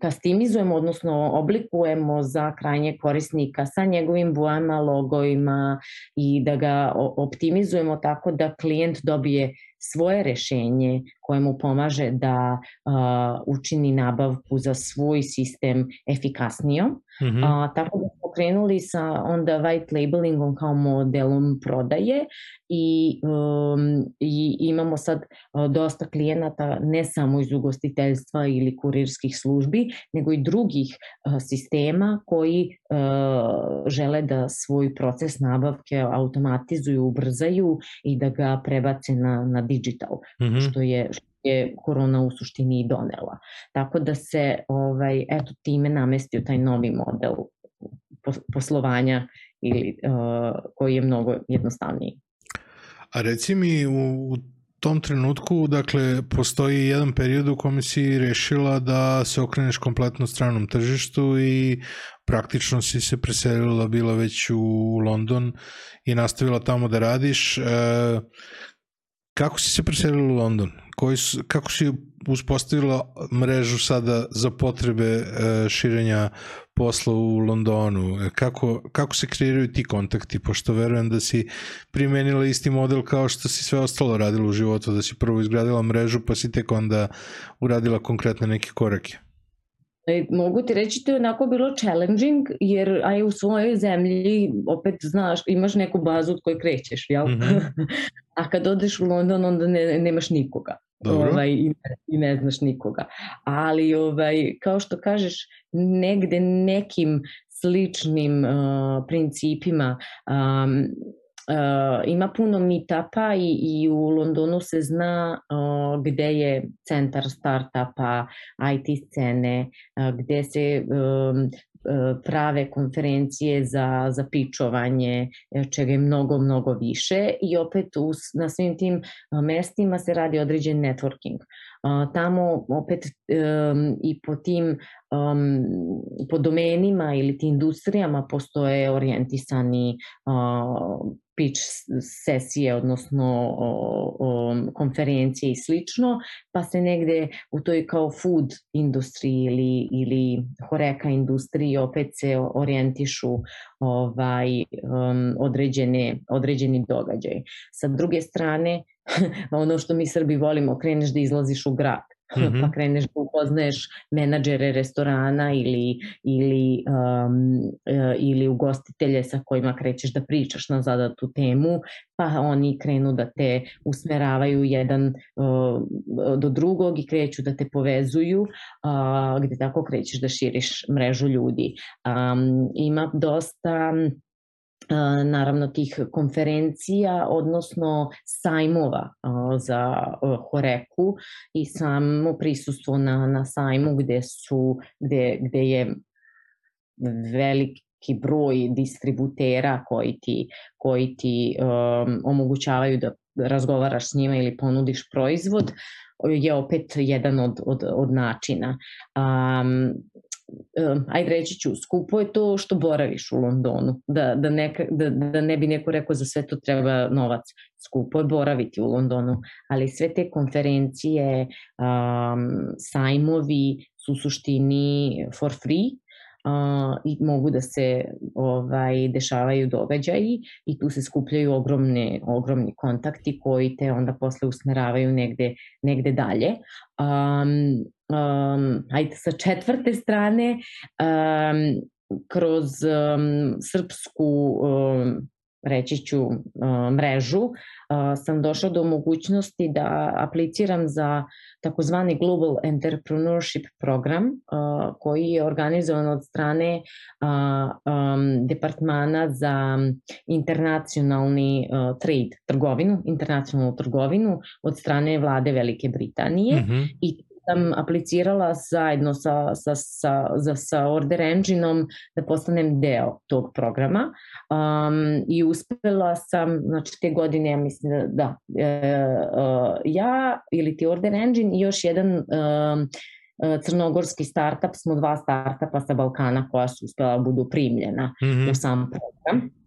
S3: kastimizujemo, odnosno oblikujemo za krajnje korisnika sa njegovim bojama, logovima i da ga optimizujemo tako da klijent dobije svoje rešenje koje mu pomaže da učini nabavku za svoj sistem efikasnijom. Mm -hmm. uh, tako da smo krenuli sa onda white labelingom kao modelom prodaje i, um, i imamo sad dosta klijenata ne samo iz ugostiteljstva ili kurirskih službi, nego i drugih uh, sistema koji uh, žele da svoj proces nabavke automatizuju, ubrzaju i da ga prebace na, na digital, mm -hmm. što je što je korona u suštini i donela. Tako da se ovaj, eto, time namestio taj novi model poslovanja ili, uh, koji je mnogo jednostavniji.
S2: A reci mi u, u tom trenutku, dakle, postoji jedan period u kome si rešila da se okreneš kompletno stranom tržištu i praktično si se preselila, bila već u London i nastavila tamo da radiš. E, kako si se preselila u London? Koji su, kako si uspostavila mrežu sada za potrebe e, širenja posla u Londonu? Kako, kako se kreiraju ti kontakti? Pošto verujem da si primenila isti model kao što si sve ostalo radila u životu, da si prvo izgradila mrežu pa si tek onda uradila konkretne neke korake.
S3: E, mogu ti reći to je onako bilo challenging, jer aj u svojoj zemlji opet znaš, imaš neku bazu od koje krećeš, jel? Mm -hmm. [LAUGHS] A kad odeš u London, onda ne, nemaš nikoga.
S2: Dobro.
S3: Ovaj, i, I ne znaš nikoga. Ali, ovaj, kao što kažeš, negde nekim sličnim uh, principima um, Uh, ima puno meetupa i, i u Londonu se zna uh, gde je centar startupa, IT scene, uh, gde se um, prave konferencije za, za pičovanje, čega je mnogo, mnogo više i opet us, na svim tim mestima se radi određen networking. Tamo opet um, i po tim um, po domenima ili ti industrijama postoje orijentisani uh, pitch sesije, odnosno o, o, konferencije i slično, pa se negde u toj kao food industriji ili, ili horeka industriji opet se orijentišu ovaj, um, određene, određeni događaj. Sa druge strane, [LAUGHS] ono što mi Srbi volimo, kreneš da izlaziš u grad mm -hmm. pa kreneš da upoznaješ menadžere restorana ili, ili, um, uh, ili ugostitelje sa kojima krećeš da pričaš na zadatu temu, pa oni krenu da te usmeravaju jedan uh, do drugog i kreću da te povezuju, uh, gde tako krećeš da širiš mrežu ljudi. Um, ima dosta naravno tih konferencija, odnosno sajmova za Horeku i samo prisustvo na, na sajmu gde su, gde, gde je veliki broj distributera koji ti, koji ti um, omogućavaju da razgovaraš s njima ili ponudiš proizvod je opet jedan od, od, od načina. Um, um, ajde reći ću, skupo je to što boraviš u Londonu, da, da, neka, da, da ne bi neko rekao za sve to treba novac. Skupo je boraviti u Londonu, ali sve te konferencije, um, sajmovi su suštini for free, uh, i mogu da se ovaj dešavaju događaji i tu se skupljaju ogromne ogromni kontakti koji te onda posle usmeravaju negde negde dalje. Um, um, ajde sa četvrte strane um, kroz um, srpsku um, reći ću uh, mrežu, uh, sam došla do mogućnosti da apliciram za takozvani Global Entrepreneurship program uh, koji je organizovan od strane Departmana za internacionalni trade, trgovinu, internacionalnu trgovinu od strane vlade Velike Britanije mm -hmm. i sam aplicirala zajedno sa, sa, sa, za, sa Order Engine-om da postanem deo tog programa um, i uspela sam, znači te godine, ja mislim da, da e, uh, ja ili ti Order Engine i još jedan um, crnogorski startup, smo dva startupa sa Balkana koja su uspela da budu primljena mm -hmm. u sam program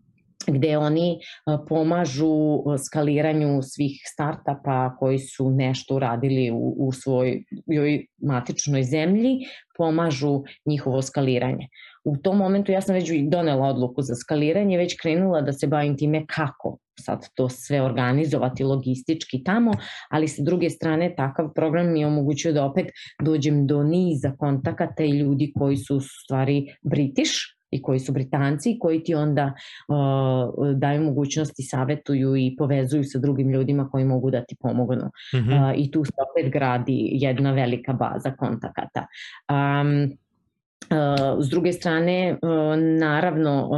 S3: gde oni pomažu skaliranju svih startapa koji su nešto uradili u, u svojoj matičnoj zemlji, pomažu njihovo skaliranje. U tom momentu ja sam već donela odluku za skaliranje, već krenula da se bavim time kako sad to sve organizovati logistički tamo, ali sa druge strane takav program mi je omogućio da opet dođem do niza kontakata i ljudi koji su u stvari British, i koji su Britanci i koji ti onda uh, daju mogućnosti, savetuju i povezuju sa drugim ljudima koji mogu da ti pomognu. Mm -hmm. uh, I tu se opet gradi jedna velika baza kontakata. Um, Uh, s druge strane, uh, naravno,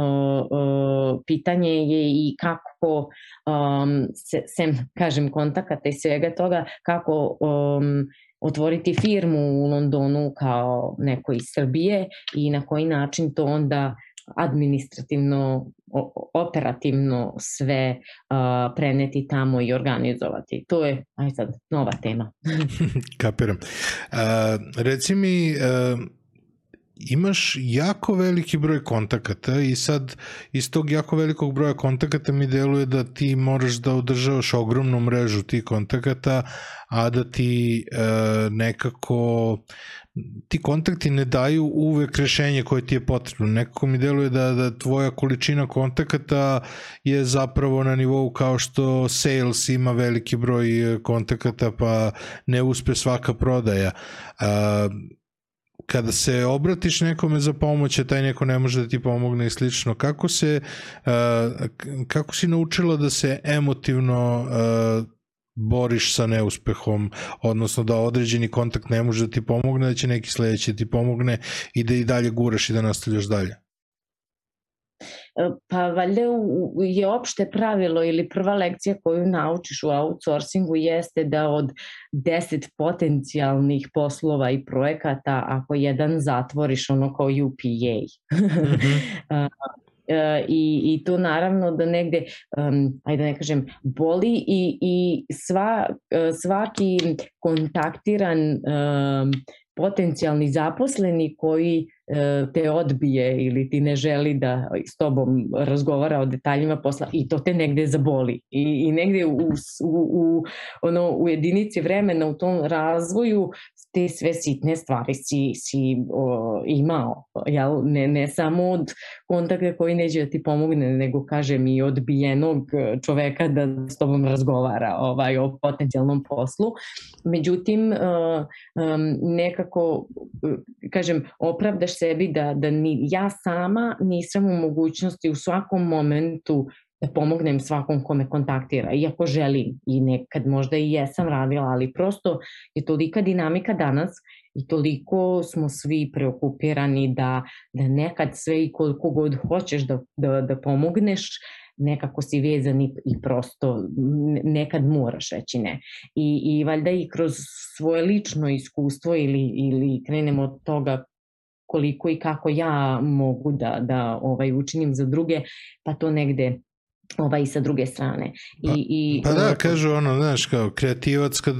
S3: uh, pitanje je i kako, um, se, sem, kažem, kontakata i svega toga, kako um, otvoriti firmu u Londonu kao neko iz Srbije i na koji način to onda administrativno, operativno sve uh, preneti tamo i organizovati. To je, aj sad, nova tema. [LAUGHS]
S2: Kapiram. Uh, reci mi, uh, imaš jako veliki broj kontakata i sad iz tog jako velikog broja kontakata mi deluje da ti moraš da održavaš ogromnu mrežu tih kontakata, a da ti e, nekako ti kontakti ne daju uvek rešenje koje ti je potrebno. Nekako mi deluje da, da tvoja količina kontakata je zapravo na nivou kao što sales ima veliki broj kontakata pa ne uspe svaka prodaja. Uh, kada se obratiš nekome za pomoć, a taj neko ne može da ti pomogne i slično, kako se, uh, kako si naučila da se emotivno uh, boriš sa neuspehom, odnosno da određeni kontakt ne može da ti pomogne, da će neki sledeći da ti pomogne i da i dalje guraš i da nastavljaš dalje?
S3: Pa valjda je opšte pravilo ili prva lekcija koju naučiš u outsourcingu jeste da od deset potencijalnih poslova i projekata, ako jedan zatvoriš ono kao UPA. Mm -hmm. [LAUGHS] E, i, i to naravno da negde, um, ajde da ne kažem, boli i, i sva, e, svaki kontaktiran um, potencijalni zaposleni koji E, te odbije ili ti ne želi da s tobom razgovara o detaljima posla i to te negde zaboli. I, i negde u, u, u, ono, u jedinici vremena u tom razvoju te sve sitne stvari si, si o, imao, jel? Ne, ne samo od kontakta koji neće da ti pomogne, nego kažem i odbijenog čoveka da s tobom razgovara ovaj, o potencijalnom poslu. Međutim, uh, um, nekako, kažem, opravdaš sebi da, da ni, ja sama nisam u mogućnosti u svakom momentu da pomognem svakom kome kontaktira, iako želim i nekad možda i jesam radila, ali prosto je tolika dinamika danas i toliko smo svi preokupirani da, da nekad sve i koliko god hoćeš da, da, da pomogneš, nekako si vezan i, i prosto nekad moraš reći ne. I, I valjda i kroz svoje lično iskustvo ili, ili krenemo od toga koliko i kako ja mogu da, da ovaj, učinim za druge, pa to negde ovaj i sa druge strane. I,
S2: pa,
S3: i,
S2: pa da, kažu ono, znaš, kao kreativac kad,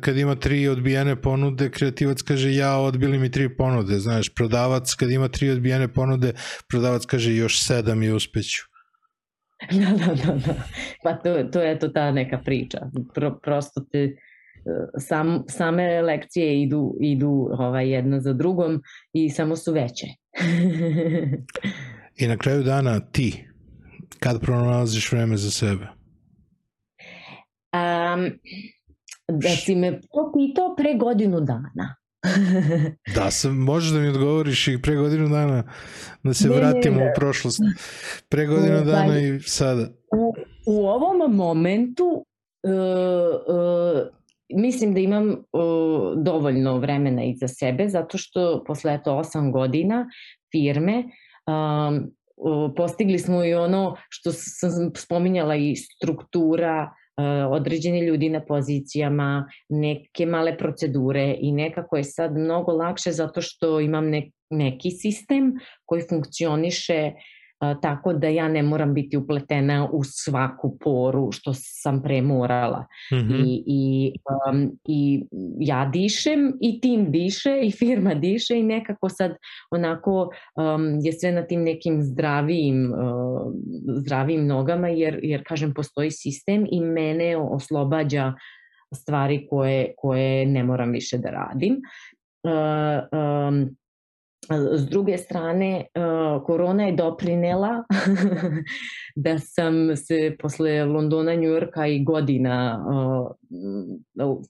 S2: kad ima tri odbijene ponude, kreativac kaže ja odbili mi tri ponude, znaš, prodavac kad ima tri odbijene ponude, prodavac kaže još sedam i uspeću. [LAUGHS]
S3: Da, da, da, da. Pa to, to je to ta neka priča. Pro, prosto te, sam, same lekcije idu, idu ovaj, jedna za drugom i samo su veće. [LAUGHS]
S2: I na kraju dana ti, kad pronalaziš vreme za sebe?
S3: Um, da si me to pitao pre godinu dana. [LAUGHS]
S2: da, sam, možeš da mi odgovoriš i pre godinu dana da se ne, vratimo ne, ne. u prošlost. Pre godinu ne, dana i sada.
S3: U, u ovom momentu uh, uh, mislim da imam uh, dovoljno vremena iza sebe zato što posle eto 8 godina firme um, postigli smo i ono što sam spominjala i struktura, određeni ljudi na pozicijama, neke male procedure i nekako je sad mnogo lakše zato što imam neki sistem koji funkcioniše tako da ja ne moram biti upletena u svaku poru što sam pre morala. Mm -hmm. I, i, um, I ja dišem i tim diše i firma diše i nekako sad onako um, je sve na tim nekim zdravijim, uh, zdravijim nogama jer, jer kažem postoji sistem i mene oslobađa stvari koje, koje ne moram više da radim. Uh, um, S druge strane, korona je doprinela [LAUGHS] da sam se posle Londona, Njujorka i godina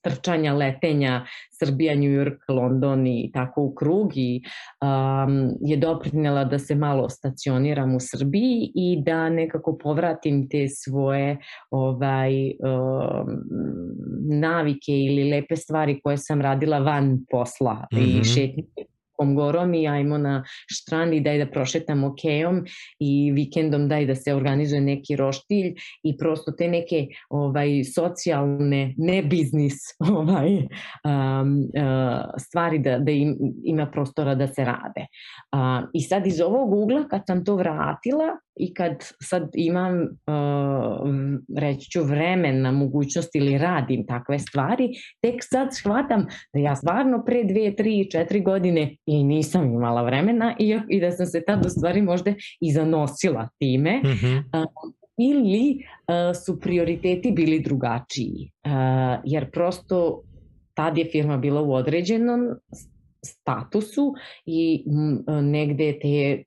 S3: trčanja, letenja, Srbija, Njujork, London i tako u krug i je doprinela da se malo stacioniram u Srbiji i da nekako povratim te svoje ovaj, um, navike ili lepe stvari koje sam radila van posla mm -hmm. i mhm. Šetnje gorom i ajmo na štrand i daj da prošetamo kejom i vikendom daj da se organizuje neki roštilj i prosto te neke ovaj socijalne, ne biznis [LAUGHS] ovaj, um, uh, stvari da, da im, ima prostora da se rade. Uh, I sad iz ovog ugla kad sam to vratila, i kad sad imam, uh, reći ću, vremena, mogućnost ili radim takve stvari, tek sad shvatam da ja stvarno pre dve, tri, četiri godine i nisam imala vremena i, i da sam se tad u stvari možda i zanosila time. Mm -hmm. ili uh, su prioriteti bili drugačiji, jer prosto tad je firma bila u određenom statusu i negde te je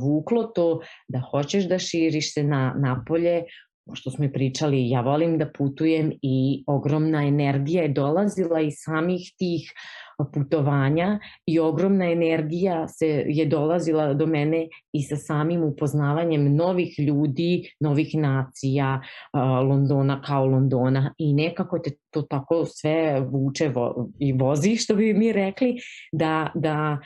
S3: vuklo to da hoćeš da širiš se na napolje što smo i pričali, ja volim da putujem i ogromna energija je dolazila iz samih tih putovanja i ogromna energija se je dolazila do mene i sa samim upoznavanjem novih ljudi, novih nacija, Londona kao Londona. I nekako te to tako sve vuče vo, i vozi, što bi mi rekli, da, da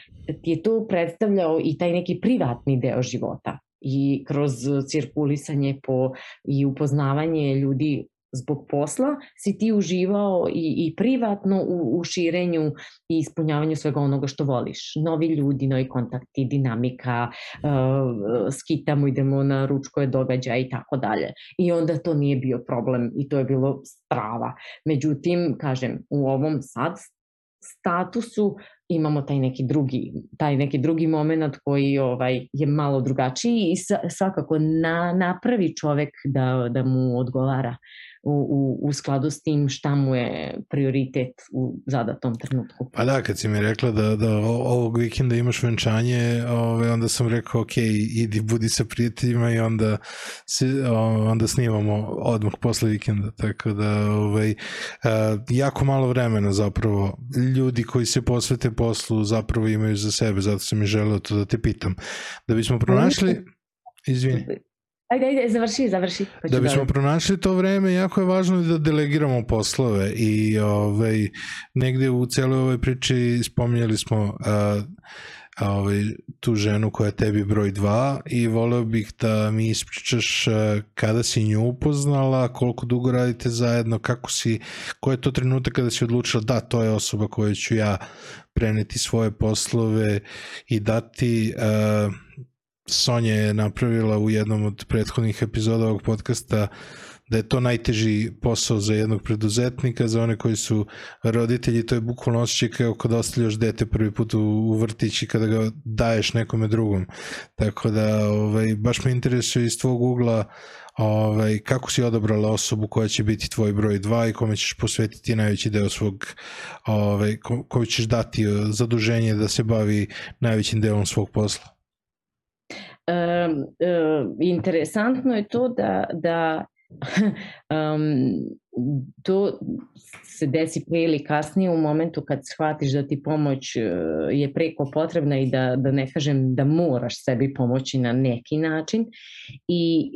S3: ti je to predstavljao i taj neki privatni deo života i kroz cirkulisanje po i upoznavanje ljudi zbog posla si ti uživao i, i privatno u, u širenju i ispunjavanju svega onoga što voliš. Novi ljudi, novi kontakti, dinamika, uh, skitamo, idemo na ručkoje događaje i tako dalje. I onda to nije bio problem i to je bilo strava. Međutim, kažem, u ovom sad statusu imamo taj neki drugi taj neki drugi momenat koji ovaj je malo drugačiji i svakako na napravi čovek da da mu odgovara u, u, u skladu s tim šta mu je prioritet u zadatom trenutku.
S2: Pa da, kad si mi rekla da, da ovog vikenda imaš venčanje, ovaj, onda sam rekao, ok, idi budi sa prijateljima i onda, se, onda snimamo odmah posle vikenda, tako da ovaj, jako malo vremena zapravo ljudi koji se posvete poslu zapravo imaju za sebe, zato sam i želeo to da te pitam. Da bismo pronašli... Izvini.
S3: Ajde, ajde, završi, završi.
S2: Pa da bismo da... pronašli to vreme, jako je važno da delegiramo poslove i ovaj, negde u celoj ovoj priči spominjali smo uh, ovaj, tu ženu koja je tebi broj 2 i voleo bih da mi ispričaš kada si nju upoznala, koliko dugo radite zajedno, kako si, ko je to trenutak kada si odlučila da to je osoba koju ću ja preneti svoje poslove i dati uh, Sonja je napravila u jednom od prethodnih epizoda ovog podcasta da je to najteži posao za jednog preduzetnika, za one koji su roditelji, to je bukvalno osjećaj kao kada ostavljaš dete prvi put u, u vrtić i kada ga daješ nekome drugom. Tako da, ovaj, baš me interesuje iz tvog ugla ovaj, kako si odabrala osobu koja će biti tvoj broj 2 i kome ćeš posvetiti najveći deo svog, ovaj, koju ćeš dati zaduženje da se bavi najvećim delom svog posla.
S3: Um, um, interesantno je to da, da [LAUGHS] um, to se desi pre ili kasnije u momentu kad shvatiš da ti pomoć je preko potrebna i da, da ne kažem da moraš sebi pomoći na neki način. I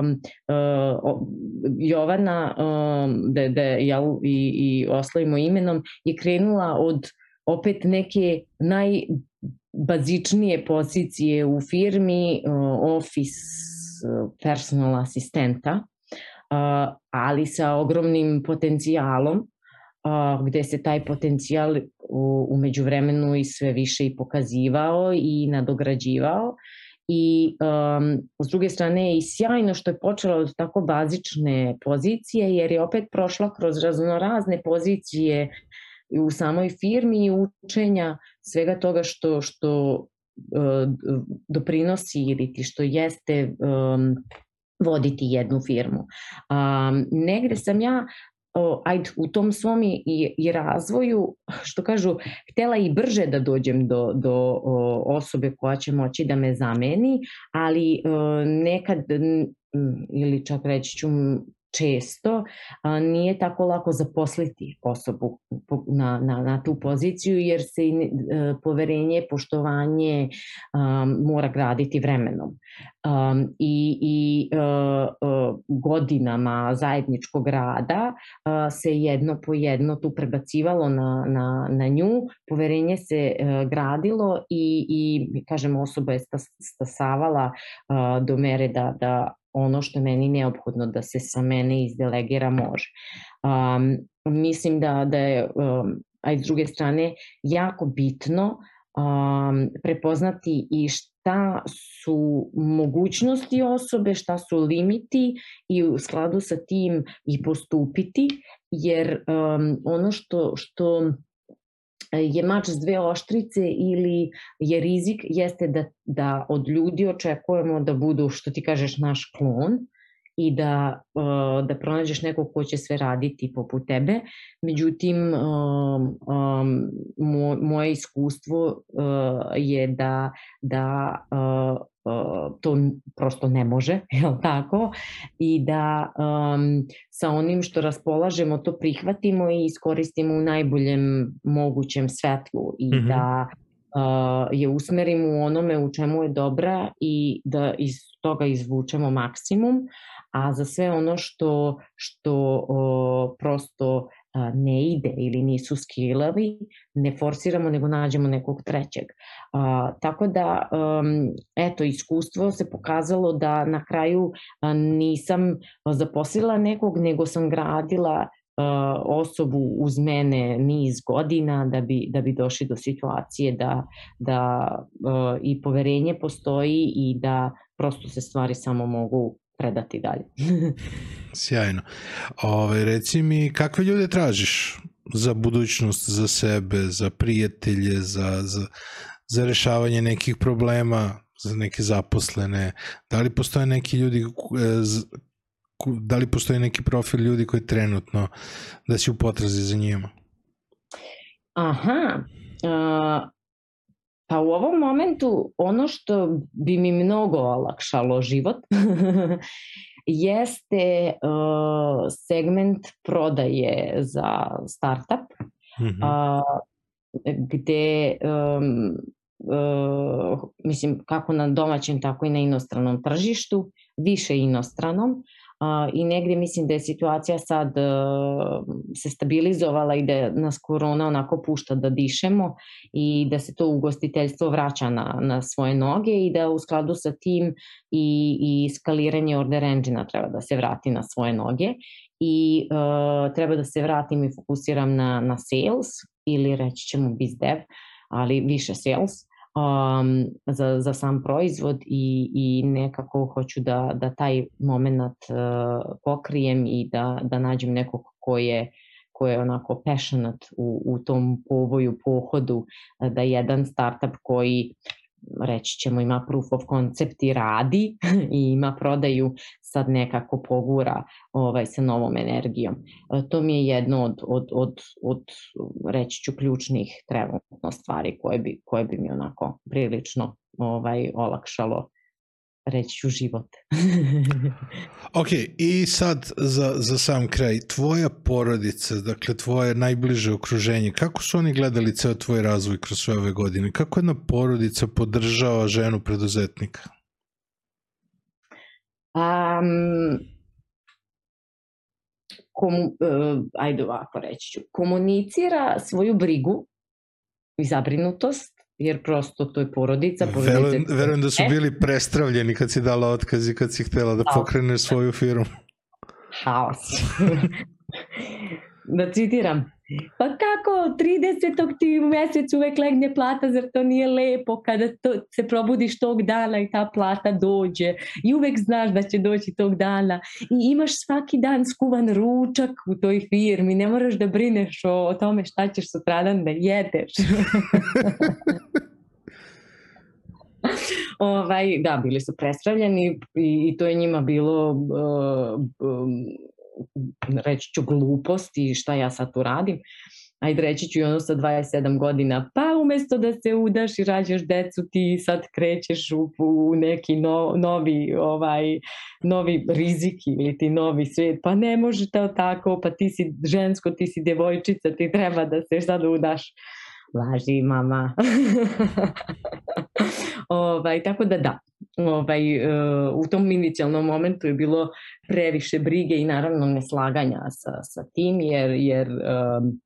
S3: um, uh, Jovana um, da, da ja i, i oslovimo imenom je krenula od opet neke naj bazičnije pozicije u firmi, office personal asistenta, ali sa ogromnim potencijalom, gde se taj potencijal umeđu vremenu i sve više i pokazivao i nadograđivao. I um, s druge strane je i sjajno što je počela od tako bazične pozicije, jer je opet prošla kroz raznorazne pozicije u samoj firmi i učenja svega toga što, što uh, doprinosi ili ti što jeste um, voditi jednu firmu. Um, negde sam ja ajde, u tom svom i, i razvoju, što kažu, htela i brže da dođem do, do o, osobe koja će moći da me zameni, ali o, nekad ili čak reći ću često a, nije tako lako zaposliti osobu na, na, na tu poziciju jer se i, e, poverenje, poštovanje a, mora graditi vremenom. A, I i a, e, a, e, godinama zajedničkog rada a, se jedno po jedno tu prebacivalo na, na, na nju, poverenje se a, gradilo i, i kažem osoba je stasavala a, do mere da, da ono što je meni neophodno da se sa mene izdelegira može. Um, mislim da, da je, um, a s druge strane, jako bitno um, prepoznati i šta su mogućnosti osobe, šta su limiti i u skladu sa tim i postupiti, jer um, ono što, što je mač s dve oštrice ili je rizik jeste da, da od ljudi očekujemo da budu, što ti kažeš, naš klon i da, uh, da pronađeš nekog ko će sve raditi poput tebe. Međutim, um, mo, moje iskustvo uh, je da, da uh, uh, to prosto ne može, [LAUGHS] je tako? I da um, sa onim što raspolažemo to prihvatimo i iskoristimo u najboljem mogućem svetlu i mm -hmm. da uh, je usmerimo u onome u čemu je dobra i da iz toga izvučemo maksimum, a za sve ono što, što o, prosto a, ne ide ili nisu skillovi, ne forsiramo nego nađemo nekog trećeg. A, tako da, um, eto, iskustvo se pokazalo da na kraju a, nisam zaposlila nekog, nego sam gradila osobu uz mene niz godina da bi, da bi došli do situacije da, da uh, i poverenje postoji i da prosto se stvari samo mogu predati dalje. [LAUGHS]
S2: Sjajno. Ove, reci mi, kakve ljude tražiš za budućnost, za sebe, za prijatelje, za, za, za rešavanje nekih problema, za neke zaposlene? Da li postoje neki ljudi, e, da li postoji neki profil ljudi koji trenutno da si u potrazi za njima?
S3: Aha, uh, Pa u ovom momentu ono što bi mi mnogo olakšalo život [LAUGHS] jeste uh, segment prodaje za startup mm -hmm. uh, gde um, uh, mislim kako na domaćem tako i na inostranom tržištu, više inostranom, i negdje mislim da je situacija sad e, se stabilizovala i da nas korona onako pušta da dišemo i da se to ugostiteljstvo vraća na, na svoje noge i da u skladu sa tim i, i skaliranje order engine treba da se vrati na svoje noge. I uh, treba da se vratim i fokusiram na, na sales ili reći ćemo biz dev, ali više sales um, za, za sam proizvod i, i nekako hoću da, da taj moment uh, pokrijem i da, da nađem nekog ko je ko je onako passionate u, u tom povoju, pohodu, da jedan startup koji reći ćemo ima proof of concept i radi [LAUGHS] i ima prodaju sad nekako pogura ovaj, sa novom energijom. E, to mi je jedno od, od, od, od reći ću ključnih trenutno stvari koje bi, koje bi mi onako prilično ovaj, olakšalo reći ću život.
S2: ok, i sad za, za sam kraj, tvoja porodica, dakle tvoje najbliže okruženje, kako su oni gledali ceo tvoj razvoj kroz sve ove godine? Kako jedna porodica podržava ženu preduzetnika?
S3: Um, kom, uh, ajde ovako reći ću, komunicira svoju brigu i zabrinutost jer prosto to je porodica. porodica
S2: verujem, verujem da su bili prestravljeni kad si dala otkaz i kad si htela da pokreneš svoju firmu.
S3: Haos. [LAUGHS] da citiram, pa kako 30. ti u mesecu uvek legne plata, zar to nije lepo kada to, se probudiš tog dana i ta plata dođe i uvek znaš da će doći tog dana i imaš svaki dan skuvan ručak u toj firmi, ne moraš da brineš o, o tome šta ćeš sutradan da jedeš. [LAUGHS] ovaj, da, bili su prestravljeni i, i to je njima bilo uh, um, reći ću gluposti šta ja sad tu radim, ajde reći ću i ono sa 27 godina, pa umesto da se udaš i rađaš decu, ti sad krećeš u, u neki no, novi, ovaj, novi rizik ili ti novi svijet, pa ne može to tako, pa ti si žensko, ti si devojčica, ti treba da se sad udaš. Laži mama. [LAUGHS] ovaj, tako da da, ovaj, uh, u tom inicijalnom momentu je bilo previše brige i naravno neslaganja sa, sa tim, jer, jer um,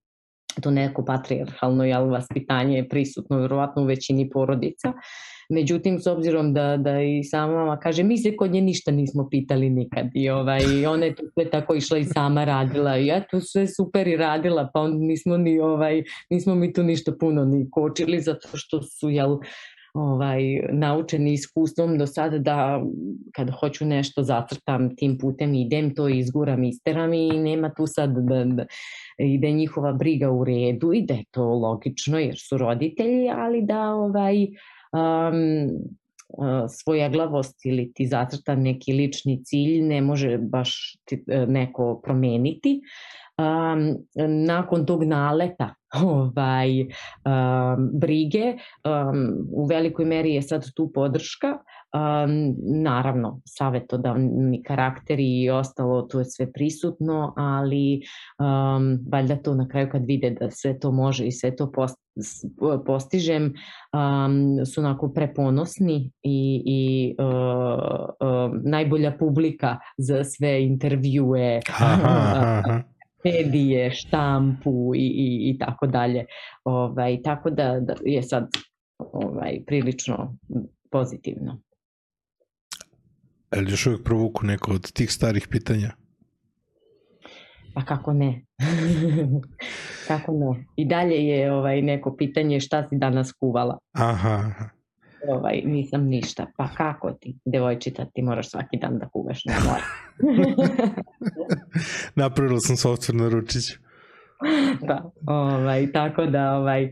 S3: to neko patrijarhalno jel, vaspitanje je prisutno vjerovatno u većini porodica. Međutim, s obzirom da, da i sama mama kaže, mi se kod nje ništa nismo pitali nikad. I ovaj, ona je to sve tako išla i sama radila. I eto sve super i radila, pa onda nismo ni ovaj, nismo mi tu ništa puno ni kočili zato što su jel, ovaj, naučeni iskustvom do sada da kad hoću nešto zacrtam tim putem idem, to izguram, isteram i nema tu sad da, da ide njihova briga u redu. I da je to logično jer su roditelji, ali da ovaj, um, svojeglavost ili ti zacrtan neki lični cilj ne može baš ti, e, neko promeniti. Um, nakon tog naleta [LAUGHS] ovaj, um, brige, um, u velikoj meri je sad tu podrška, um, naravno savetodavni karakteri i ostalo, tu je sve prisutno, ali um, valjda to na kraju kad vide da sve to može i sve to post, postižem, um, su onako preponosni i, i uh, uh, najbolja publika za sve intervjue.
S2: Aha, aha [LAUGHS]
S3: medije, štampu i, i, i tako dalje. Ovaj, tako da, da je sad ovaj, prilično pozitivno.
S2: Ali još uvijek provuku neko od tih starih pitanja?
S3: Pa kako ne? [LAUGHS] kako ne? I dalje je ovaj neko pitanje šta si danas kuvala.
S2: Aha,
S3: ovaj, nisam ništa. Pa kako ti, devojčica, ti moraš svaki dan da kuvaš, ne mora. [LAUGHS]
S2: Napravila sam software na ručiću. [LAUGHS]
S3: da, ovaj, tako da ovaj, uh,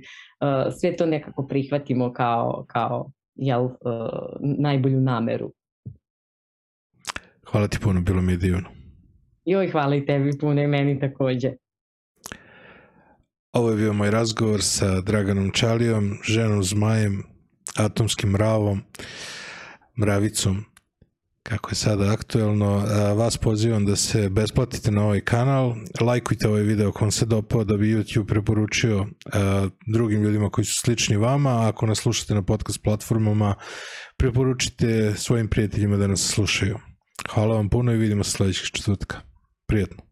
S3: sve to nekako prihvatimo kao, kao jel, uh, najbolju nameru.
S2: Hvala ti puno, bilo mi je divno.
S3: Joj, hvala i tebi puno i meni takođe.
S2: Ovo je bio moj razgovor sa Draganom Čalijom, ženom Zmajem, atomskim mravom, mravicom, kako je sada aktuelno. Vas pozivam da se besplatite na ovaj kanal, lajkujte ovaj video ako vam se dopao da bi YouTube preporučio drugim ljudima koji su slični vama, ako nas slušate na podcast platformama, preporučite svojim prijateljima da nas slušaju. Hvala vam puno i vidimo se sledećeg četvrtka. Приятно.